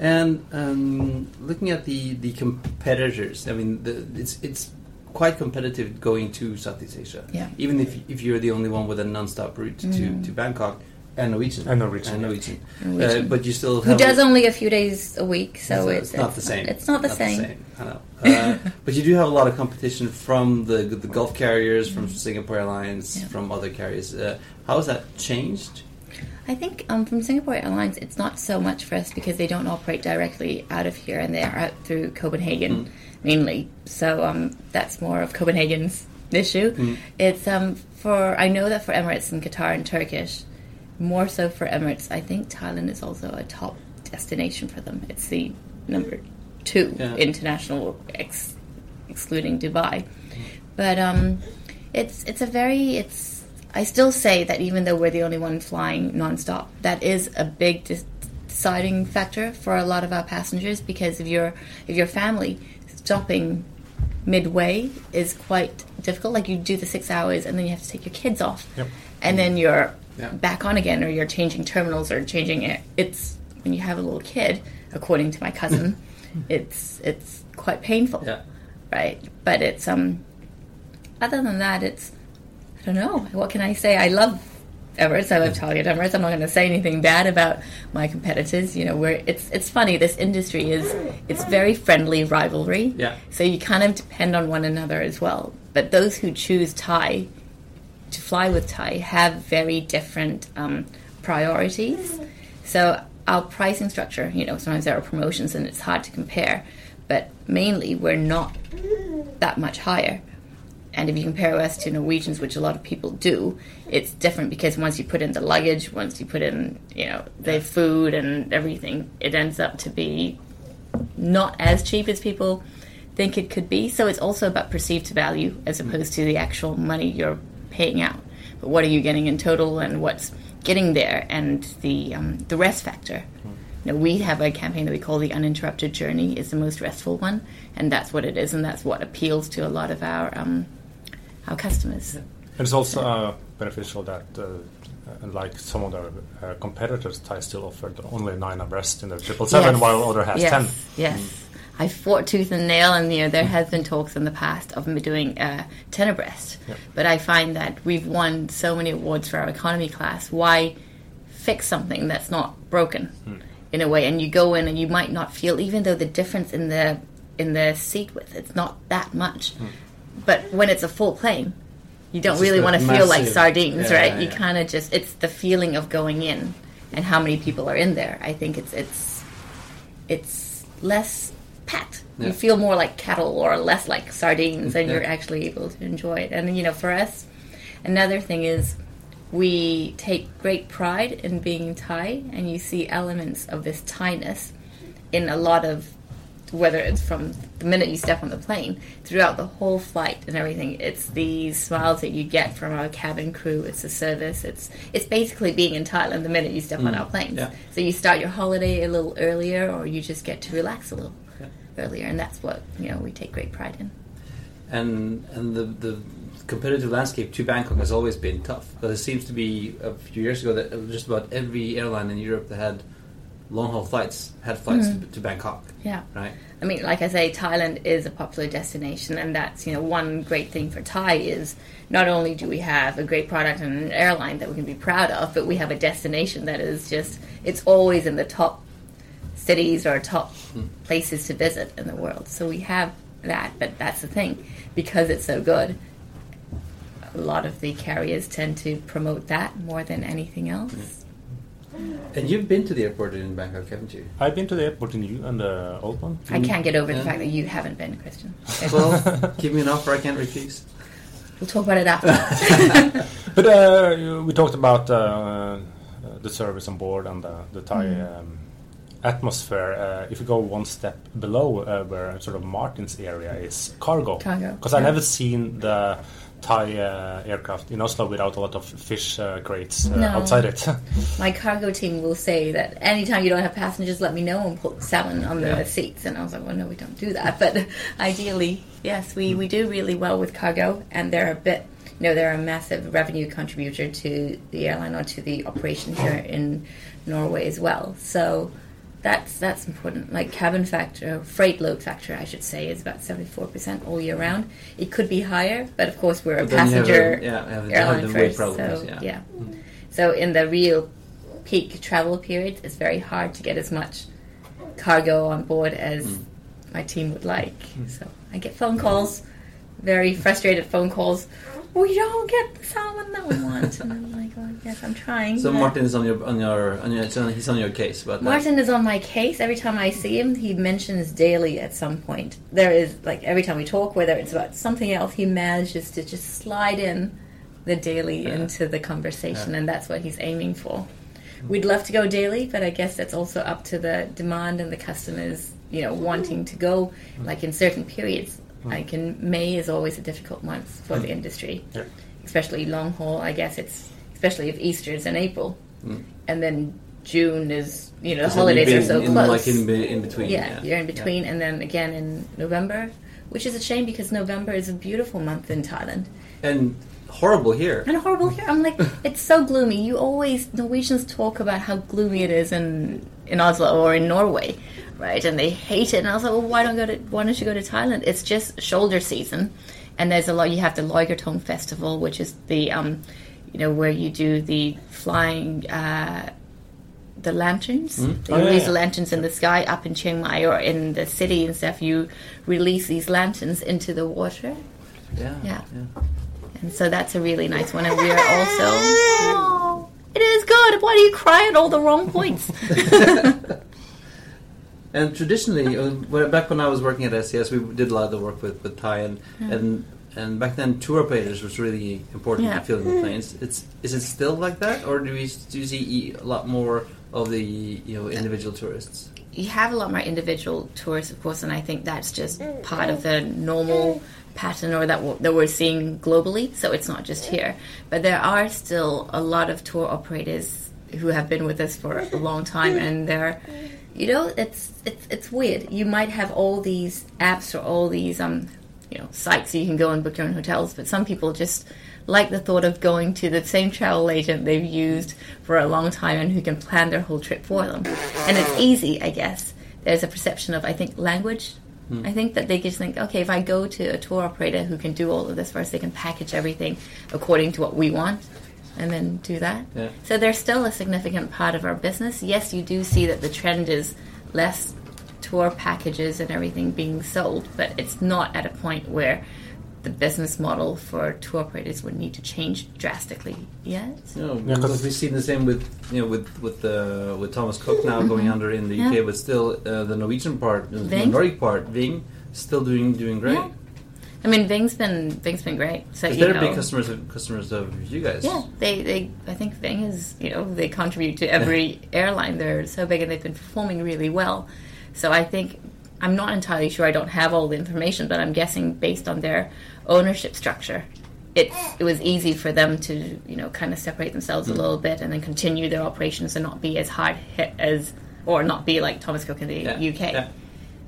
And um, looking at the, the competitors, I mean, the, it's it's quite competitive going to Southeast Asia.
Yeah. Mm.
Even if if you're the only one with a non-stop route to, to Bangkok and Norwegian.
And Norwegian,
And
yeah.
Norwegian.
Norwegian.
Uh, but you still
Who
have
does only a few days a week, so
So
it's,
it's not the same.
It's not the same.
I know. Uh, but you do have a lot of competition from the the Gulf carriers, from Singapore Airlines,
Mm. Yeah.
from other carriers. Uh, how has that changed?
I think um, from Singapore Airlines, it's not so much for us because they don't operate directly out of here, and they are out through Copenhagen mainly. So um, that's more of Copenhagen's issue. It's um, for I know that for Emirates and Qatar and Turkish, more so for Emirates. I think Thailand is also a top destination for them. It's the number two
Yeah.
international, ex- excluding Dubai. But um, it's it's a very it's. I still say that even though we're the only one flying nonstop, that is a big dis- deciding factor for a lot of our passengers because if your if your family stopping midway is quite difficult. Like you do the six hours and then you have to take your kids off,
Yep.
and then you're
Yeah.
back on again, or you're changing terminals or changing it. It's when you have a little kid, according to my cousin, it's it's quite painful
Yeah.
right? But it's um, other than that, it's don't know. What can I say? I love Emirates. I love Talia Emirates. I'm not going to say anything bad about my competitors. You know, where it's it's funny. This industry is it's very friendly rivalry.
Yeah.
So you kind of depend on one another as well. But those who choose Thai to fly with Thai have very different um, priorities. So our pricing structure, you know, sometimes there are promotions and it's hard to compare, but mainly we're not that much higher. And if you compare us to Norwegians, which a lot of people do, it's different because once you put in the luggage, once you put in, you know, the food and everything, it ends up to be not as cheap as people think it could be. So it's also about perceived value as opposed to the actual money you're paying out. But what are you getting in total, and what's getting there, and the um, the rest factor. you know, we have a campaign that we call the uninterrupted journey is the most restful one, and that's what it is, and that's what appeals to a lot of our um, our customers.
And it's also uh, beneficial that, uh, unlike some of the uh, competitors, Thai still offered only nine abreast in the triple seven,
Yes.
while other has
yes.
ten.
Yes. I fought tooth and nail, and you know there has been talks in the past of me doing uh, ten abreast,
Yeah.
but I find that we've won so many awards for our economy class. Why fix something that's not broken in a way? And you go in, and you might not feel, even though the difference in the in the seat width it's not that much, but when it's a full plane, you don't
It's
really want to feel like sardines,
yeah,
right?
yeah,
you
yeah.
kind of just it's the feeling of going in and how many people are in there. I think it's it's it's less pat. You feel more like cattle or less like sardines, and you're actually able to enjoy it. And you know, for us, another thing is we take great pride in being Thai, and you see elements of this Thai-ness in a lot of whether it's from the minute you step on the plane throughout the whole flight and everything it's these smiles that you get from our cabin crew it's the service it's it's basically being in thailand the minute you step on mm. our planes
yeah.
so you start your holiday a little earlier or you just get to relax a little
Yeah.
earlier and that's what you know we take great pride in
and and the the competitive landscape to Bangkok has always been tough. But it seems to be a few years ago that just about every airline in Europe that had long haul flights had flights to, hmm. to Bangkok,
yeah
right?
I mean, like I say, Thailand is a popular destination, and that's you know one great thing for Thai is not only do we have a great product and an airline that we can be proud of, but we have a destination that is just it's always in the top cities or top hmm. places to visit in the world. So we have that, but that's the thing because it's so good. A lot of the carriers tend to promote that more than anything else. Hmm.
And you've been to the airport in Bangkok, haven't you?
I've been to the airport in you and the old one.
I can't get over the fact that you haven't been, Christian.
Well, give me an offer I can't refuse.
We'll talk about it after.
But uh, we talked about uh, the service on board and the, the Thai
Mm.
um, atmosphere. Uh, if you go one step below uh, where sort of Martin's area is cargo,
Cargo,
because I
yeah.
never seen the Thai uh, aircraft in Oslo without a lot of fish uh, crates uh,
No.
outside it.
my cargo team will say that anytime you don't have passengers, let me know and put salmon on the
Yeah.
seats. And I was like, well, no, we don't do that. But ideally, yes, we, we do really well with cargo, and they're a bit, you know, they're a massive revenue contributor to the airline or to the operation here in Norway as well. So that's that's important. Like cabin factor, freight load factor, I should say, is about seventy four percent all year round. It could be higher, but of course we're a
But then you have
passenger
a- yeah, have
airline
have
first.
problems,
so
yeah.
yeah. So in the real peak travel periods, it's very hard to get as much cargo on board as
Mm.
my team would like. So I get phone calls, very frustrated phone calls. We don't get the salmon that we want, and I'm like, yes, I'm trying.
So
but-
Martin is on your on your on your he's on your case but.
Martin is on my case. Every time I see him, he mentions daily at some point. There is, like, every time we talk, whether it's about something else, he manages to just slide in the daily
Yeah.
into the conversation,
Yeah.
and that's what he's aiming for. We'd love to go daily, but I guess that's also up to the demand and the customers, you know, wanting to go, mm. like, in certain periods. Mm. Like, in May is always a difficult month for the mm. industry
Yeah.
especially long haul. I guess it's especially if Easter is in April,
Mm.
and then June is you know the holidays are so
in,
close.
like in, be- in between.
yeah, you're in between, and then again in November, which is a shame because November is a beautiful month in Thailand
And horrible here.
and horrible here. I'm like, it's so gloomy. You always Norwegians talk about how gloomy it is in in Oslo or in Norway, right? And they hate it. And I was like, well, why don't go to why don't you go to Thailand? It's just shoulder season, and there's a lot. You have the Loigertong Festival, which is the um, you know, where you do the flying. Uh, the lanterns, they
Oh, yeah,
release
yeah.
lanterns in the sky up in Chiang Mai or in the city and stuff. You release these lanterns into the water,
Yeah.
Yeah. and so that's a really nice one. And we are also. It is good. Why do you cry at all the wrong points?
And traditionally, uh, when- back when I was working at SCS, we did a lot of the work with, with Thai, and, and and back then tour operators was really important
Yeah.
in filling the mm. planes. It's is it still like that, or do we do you see a lot more of the you know individual tourists?
you have a lot more individual tourists, of course, and I think that's just mm, part of mm. the normal pattern or that, w- that we're seeing globally. So it's not just here, but there are still a lot of tour operators who have been with us for a long time, and they're, you know, it's it's it's weird. You might have all these apps or all these um, you know, sites you can go and book your own hotels, but some people just like the thought of going to the same travel agent they've used for a long time and who can plan their whole trip for them. And it's easy, I guess. There's a perception of, I think, language. Hmm. I think that they just think, okay, if I go to a tour operator who can do all of this for us, they can package everything according to what we want and then do that.
Yeah.
So they're still a significant part of our business. Yes, you do see that the trend is less tour packages and everything being sold, but it's not at a point where the business model for tour operators would need to change drastically yet.
No,
Yeah,
because
'cause-
we've seen the same with you know with with uh, with Thomas Cook now going under in the UK,
Yeah.
but still uh, the Norwegian part, the Nordic part, Ving, still doing doing great.
Yeah. I mean, Ving's been Ving's been great. So you
they're
know,
big customers of customers of you guys.
Yeah, they, they I think Ving is you know they contribute to every airline. They're so big and they've been performing really well. So I think I'm not entirely sure. I don't have all the information, but I'm guessing based on their ownership structure, it it was easy for them to you know kind of separate themselves a little bit and then continue their operations and not be as hard hit as or not be like Thomas Cook in the
Yeah,
UK.
yeah.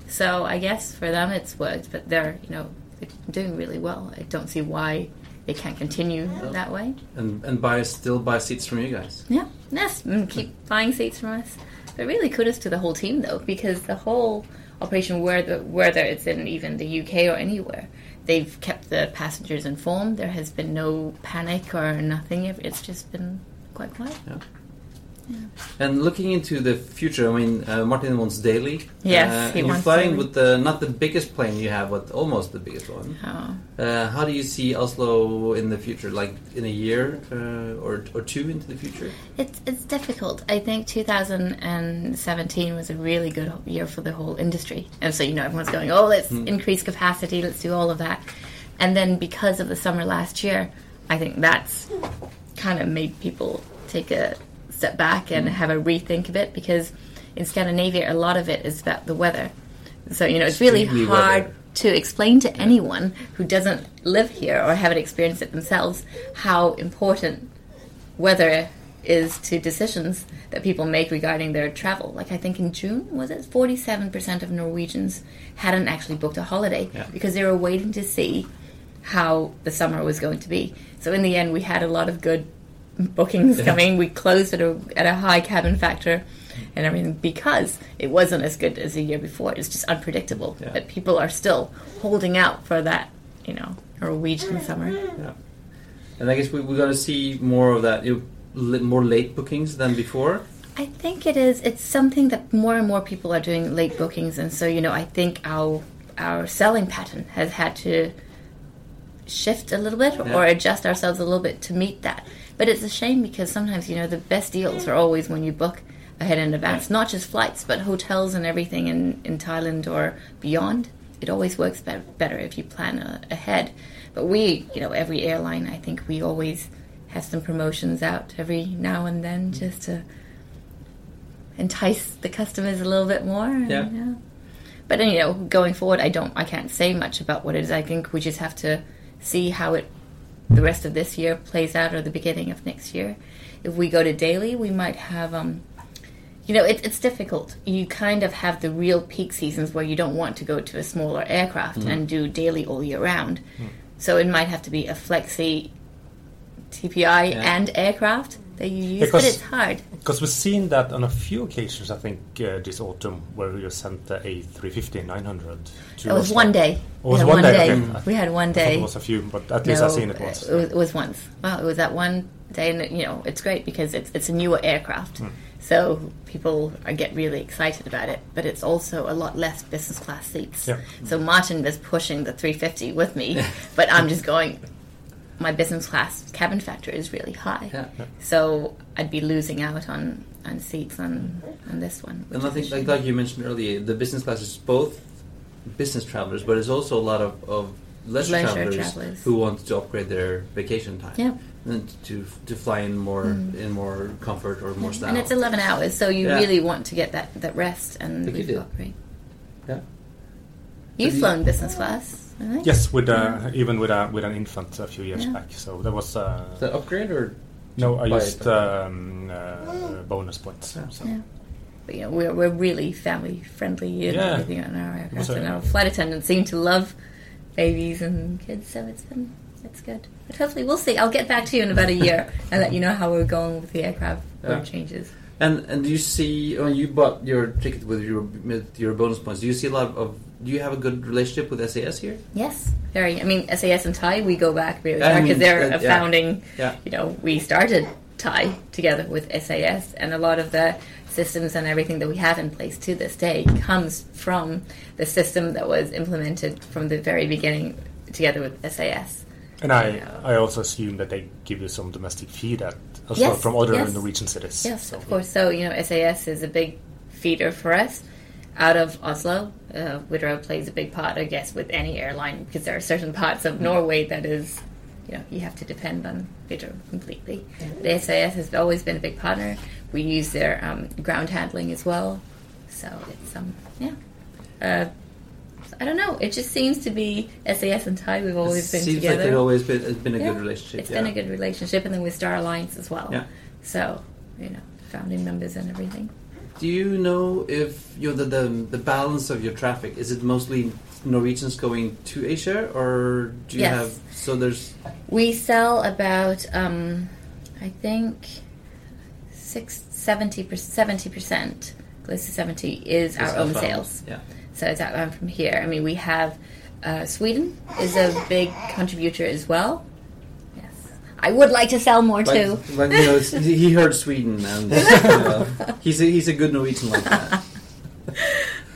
So I guess for them it's worked, but they're you know they're doing really well. I don't see why they can't continue that way.
and and buy still buy seats from you guys.
Yeah, yes, mm, keep buying seats from us. But really, kudos to the whole team though, because the whole operation, whether whether it's in even the UK or anywhere, they've kept the passengers informed. There has been no panic or nothing. It's just been quite quiet.
And looking into the future, I mean, uh, Martin wants daily.
Yes,
uh,
he
and
wants
you're flying
daily.
with the not the biggest plane you have, but almost the biggest one.
Oh.
Uh, how do you see Oslo in the future, like in a year uh, or or two into the future?
It's it's difficult. I think 2017 was a really good year for the whole industry, and so you know everyone's going, "Oh, let's increase capacity, let's do all of that," and then because of the summer last year, I think that's kind of made people take a step back and mm. have a rethink of it because in Scandinavia, a lot of it is about the weather. So you know it's really
Extremely
hard
weather.
to explain to anyone who doesn't live here or haven't experienced it themselves how important weather is to decisions that people make regarding their travel. Like I think in June was it forty seven percent of Norwegians hadn't actually booked a holiday
Yeah.
because they were waiting to see how the summer was going to be. So in the end, we had a lot of good bookings coming. We closed at a at a high cabin factor. And everything because it wasn't as good as the year before. It's just unpredictable.
Yeah.
But people are still holding out for that, you know, Norwegian summer.
Yeah. And I guess we, we're going to see more of that, you, li- more late bookings than before.
I think it is. It's something that more and more people are doing late bookings, and so you know, I think our our selling pattern has had to shift a little bit
Yeah.
or adjust ourselves a little bit to meet that. But it's a shame because sometimes you know the best deals are always when you book ahead in advance, not just flights, but hotels and everything in in Thailand or beyond. It always works better, better if you plan uh, ahead. But we, you know, every airline, I think we always have some promotions out every now and then just to entice the customers a little bit more. and,
Yeah.
But you know, going forward, I don't, I can't say much about what it is. I think we just have to see how it, the rest of this year plays out, or the beginning of next year. If we go to daily, we might have, um, you know, it, it's difficult. You kind of have the real peak seasons where you don't want to go to a smaller aircraft and do daily all year round. So it might have to be a flexi TPI
Yeah.
and aircraft that you use, but
Because-
it's hard.
Because we've seen that on a few occasions, I think, uh, this autumn, where you sent the A350 900
It was one day.
It was one day,
day.
okay.
We had one day.
it was a few, but at least I've seen it once.
It was, it was once. Well, it was that one day, and you know, it's great because it's it's a newer aircraft,
Hmm.
so people are, get really excited about it. But it's also a lot less business class seats.
Yeah.
So Martin was pushing the 350 with me, but I'm just going. My business class cabin factor is really high,
Yeah.
so I'd be losing out on on seats on on this one.
And I think, like,
shame.
like you mentioned earlier, the business class is both business travelers, but it's also a lot of, of leisure,
Leisure
travelers,
travelers.
who want to upgrade their vacation time.
Yeah.
And to to fly in more mm. in more comfort or more style.
And it's 11 hours, so you
Yeah.
really want to get that, that rest, and
think you
we've
did.
got great.
Yeah.
You've
you-
flown business class, I think?
Yes, with uh, even with a with an infant a few years
Yeah.
back. So that was uh,
Is that upgrade or
No, I used um, uh, bonus points. So.
Yeah. But you know, we're, we're really family friendly and
Yeah.
everything on our aircraft. And our flight attendants seem to love babies and kids, so it's been it's good. But hopefully we'll see. I'll get back to you in about a year and let you know how we're going with the aircraft
Yeah.
changes.
And and do you see when you bought your ticket with your with your bonus points? Do you see a lot of? Do you have a good relationship with SAS here?
Yes, very. I mean, SAS and Thai, we go back really far because they're
uh,
a founding.
Yeah.
You know, we started Thai together with SAS, and a lot of the systems and everything that we have in place to this day comes from the system that was implemented from the very beginning together with SAS.
And I,
Yeah.
I also assume that they give you some domestic fee at, as well
Yes,
from other
yes.
Norwegian cities.
Yes,
So-
of course. So, you know, SAS is a big feeder for us out of Oslo. Uh, Widerøe plays a big part, I guess, with any airline because there are certain parts of Norway that is, you know, you have to depend on Widerøe completely. But SAS has always been a big partner. We use their um, ground handling as well. So it's, um, yeah. Uh, I don't know. It just seems to be SAS and Thai. We've always
it
been
seems
together.
like it's always been it's been a
Yeah,
good relationship.
It's
yeah.
been a good relationship, and then with Star Alliance as well.
Yeah.
So, you know, founding members and everything.
Do you know if you know, the, the the balance of your traffic is it mostly Norwegians going to Asia or do you
Yes.
have so there's
We sell about, um, I think, six, 70 percent, close to seventy, is our own sales.
Yeah.
So it's outbound from here. I mean, we have uh, Sweden is a big contributor as well. Yes, I would like to sell more too.
But, but you know, he heard Sweden and uh, he's a, he's a good Norwegian like that.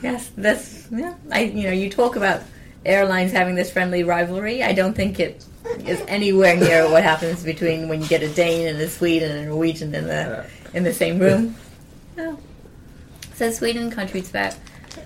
Yes, that's yeah. I you know you talk about airlines having this friendly rivalry. I don't think it is anywhere near what happens between when you get a Dane and a Swede and a Norwegian in the in the same room. No. So Sweden contributes about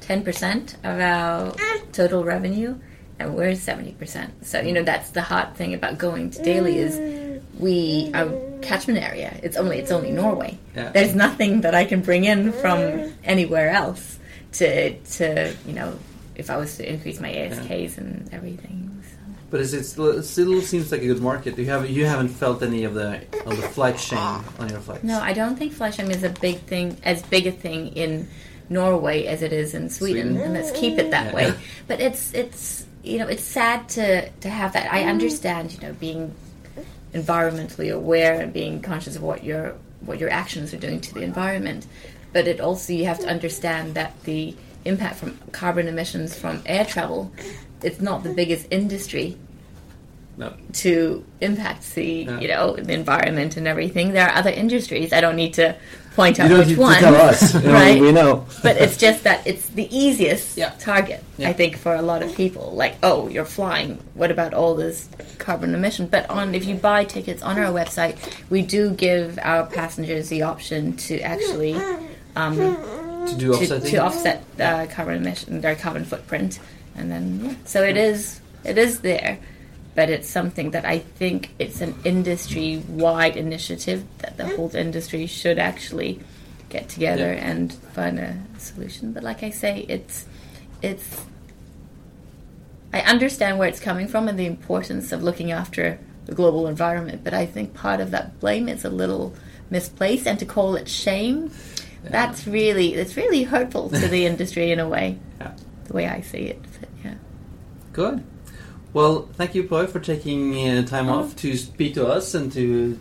ten percent of our total revenue, and we're seventy percent. So you know that's the hot thing about going to Daily is we our catchment area. It's only it's only Norway.
Yeah.
There's nothing that I can bring in from mm. anywhere else to to you know if I was to increase my ASKs and everything. So.
But is it still, seems like a good market. You have you haven't felt any of the of the flight shame on your flights.
No, I don't think flash M is a big thing, as big a thing in Norway as it is in Sweden,
Sweden.
and let's keep it that
Yeah.
way. But it's it's you know it's sad to to have that. I mm. understand you know being environmentally aware and being conscious of what your what your actions are doing to the environment, but it also you have to understand that the impact from carbon emissions from air travel, it's not the biggest industry
No.
to impact the
Yeah.
you know the environment and everything. There are other industries. I don't need to point out
You don't
which
need to
one,
tell us. You know,
right?
We know.
but it's just that it's the easiest
Yeah.
target,
Yeah.
I think, for a lot of people. Like, oh, you're flying. What about all this carbon emission? But on if you buy tickets on our website, we do give our passengers the option to actually um,
To do
to,
offsetting.
to offset uh, carbon emission, their carbon footprint, and then yeah. so it is it is there, but it's something that I think it's an industry wide initiative that the whole industry should actually get together
Yeah.
and find a solution. But like I say, it's it's I understand where it's coming from and the importance of looking after the global environment, but I think part of that blame is a little misplaced, and to call it shame, that's really it's really hurtful to the industry in a way,
Yeah.
the way I see it. But, yeah.
Good. Well, thank you, Ploy, for taking uh, time off to speak to us and to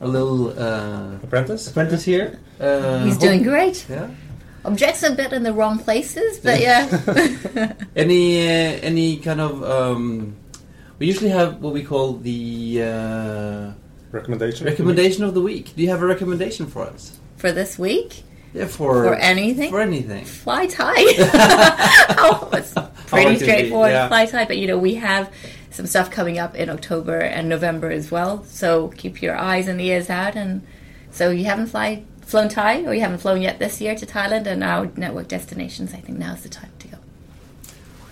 a little uh,
Apprentice?
apprentice here. Uh,
He's
hope-
doing great.
Yeah.
Objects a bit in the wrong places, but yeah.
Any uh, any kind of um, we usually have what we call the uh,
Recommendation?
recommendation of the week. Do you have a recommendation for us?
For this week,
Yeah, for
For anything?
For anything.
fly tie. oh, it's
How
pretty
it could be,
straightforward.
yeah.
Fly tie, but you know we have some stuff coming up in October and November as well. So keep your eyes and ears out. And so you haven't fly flown Thai, or you haven't flown yet this year to Thailand and our network destinations. I think now's the time to go.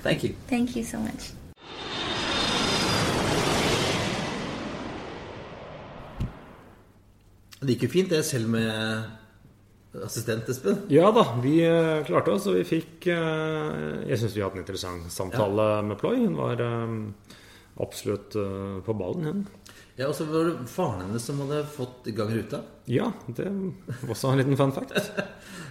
Thank you.
Thank you so much.
Det gikk jo fint, det, er selv med assistent, Espen.
Ja da, vi eh, klarte oss, og vi fikk eh, Jeg syns vi hadde en interessant samtale med Ploy. Hun var eh, absolutt på ballen, hun.
Ja, og så var det faren hennes som hadde fått i gang ruta.
Ja, det var også en liten fun fact.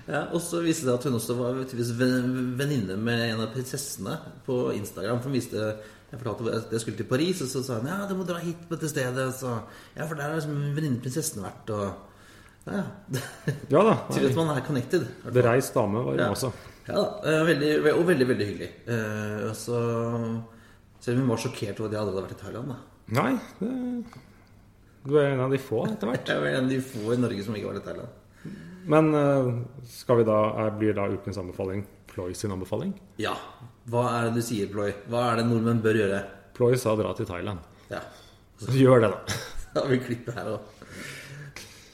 Ja, Og så viste det at hun også var venninne med en av prinsessene på Instagram. For hun viste Jeg fortalte at jeg skulle til Paris, og så sa hun ja, du må dra hit på dette stedet. Så, ja, for der har liksom venninnen prinsessen vært, og ja, ja.
Da.
Til at man er connected.
Bereist dame var hun
Ja.
også.
Ja da. eh, Veldig, og veldig, veldig hyggelig. Så Selv om hun var sjokkert over at jeg hadde vært i Thailand. da
Nei, det, du er en av de få etter hvert.
Jeg var en av de få i Norge som ikke var i Thailand.
Men eh, skal vi da, er, blir da ukens anbefaling Ploy sin anbefaling?
Ja. Hva er det du sier, Ploy? Hva er det nordmenn bør gjøre?
Ploy sa dra til Thailand.
Ja.
Så gjør det, da.
Da har vi klippet her òg.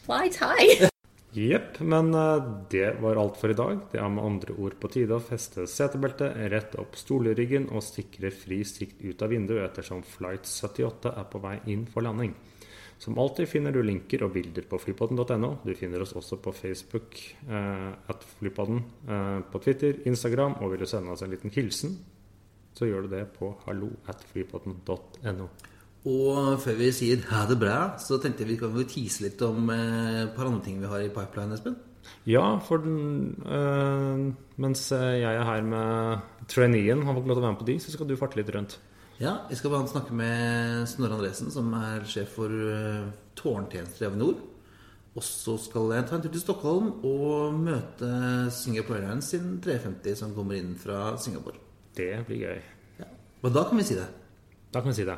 Fly tie.
Jepp, men eh, det var alt for i dag. Det er med andre ord på tide å feste setebeltet, rette opp stoleryggen og sikre fri sikt ut av vinduet ettersom flight 78 er på vei inn for landing. Som alltid finner du linker og bilder på flypodden.no. Du finner oss også på Facebook, eh, at flypodden, eh, på Twitter, Instagram, og vil du sende oss en liten hilsen, så gjør du det på hallo at flypodden.no.
Og før vi sier ha det bra, så tenkte jeg vi kan tease litt om eh, et par andre ting vi har i pipeline, Espen.
Ja, for øh, mens jeg er her med traineen, har fått lov til å være med på de, så skal du farte litt rundt.
Ja, jeg skal bl.a. snakke med Snorre Andresen, som er sjef for eh, tårntjenester i Avinor. Og så skal jeg ta en tur til Stockholm og møte Singapore Airlines sin 350 som kommer inn fra Singapore.
Det blir gøy.
Ja. Og da kan vi si det.
Da kan vi si det.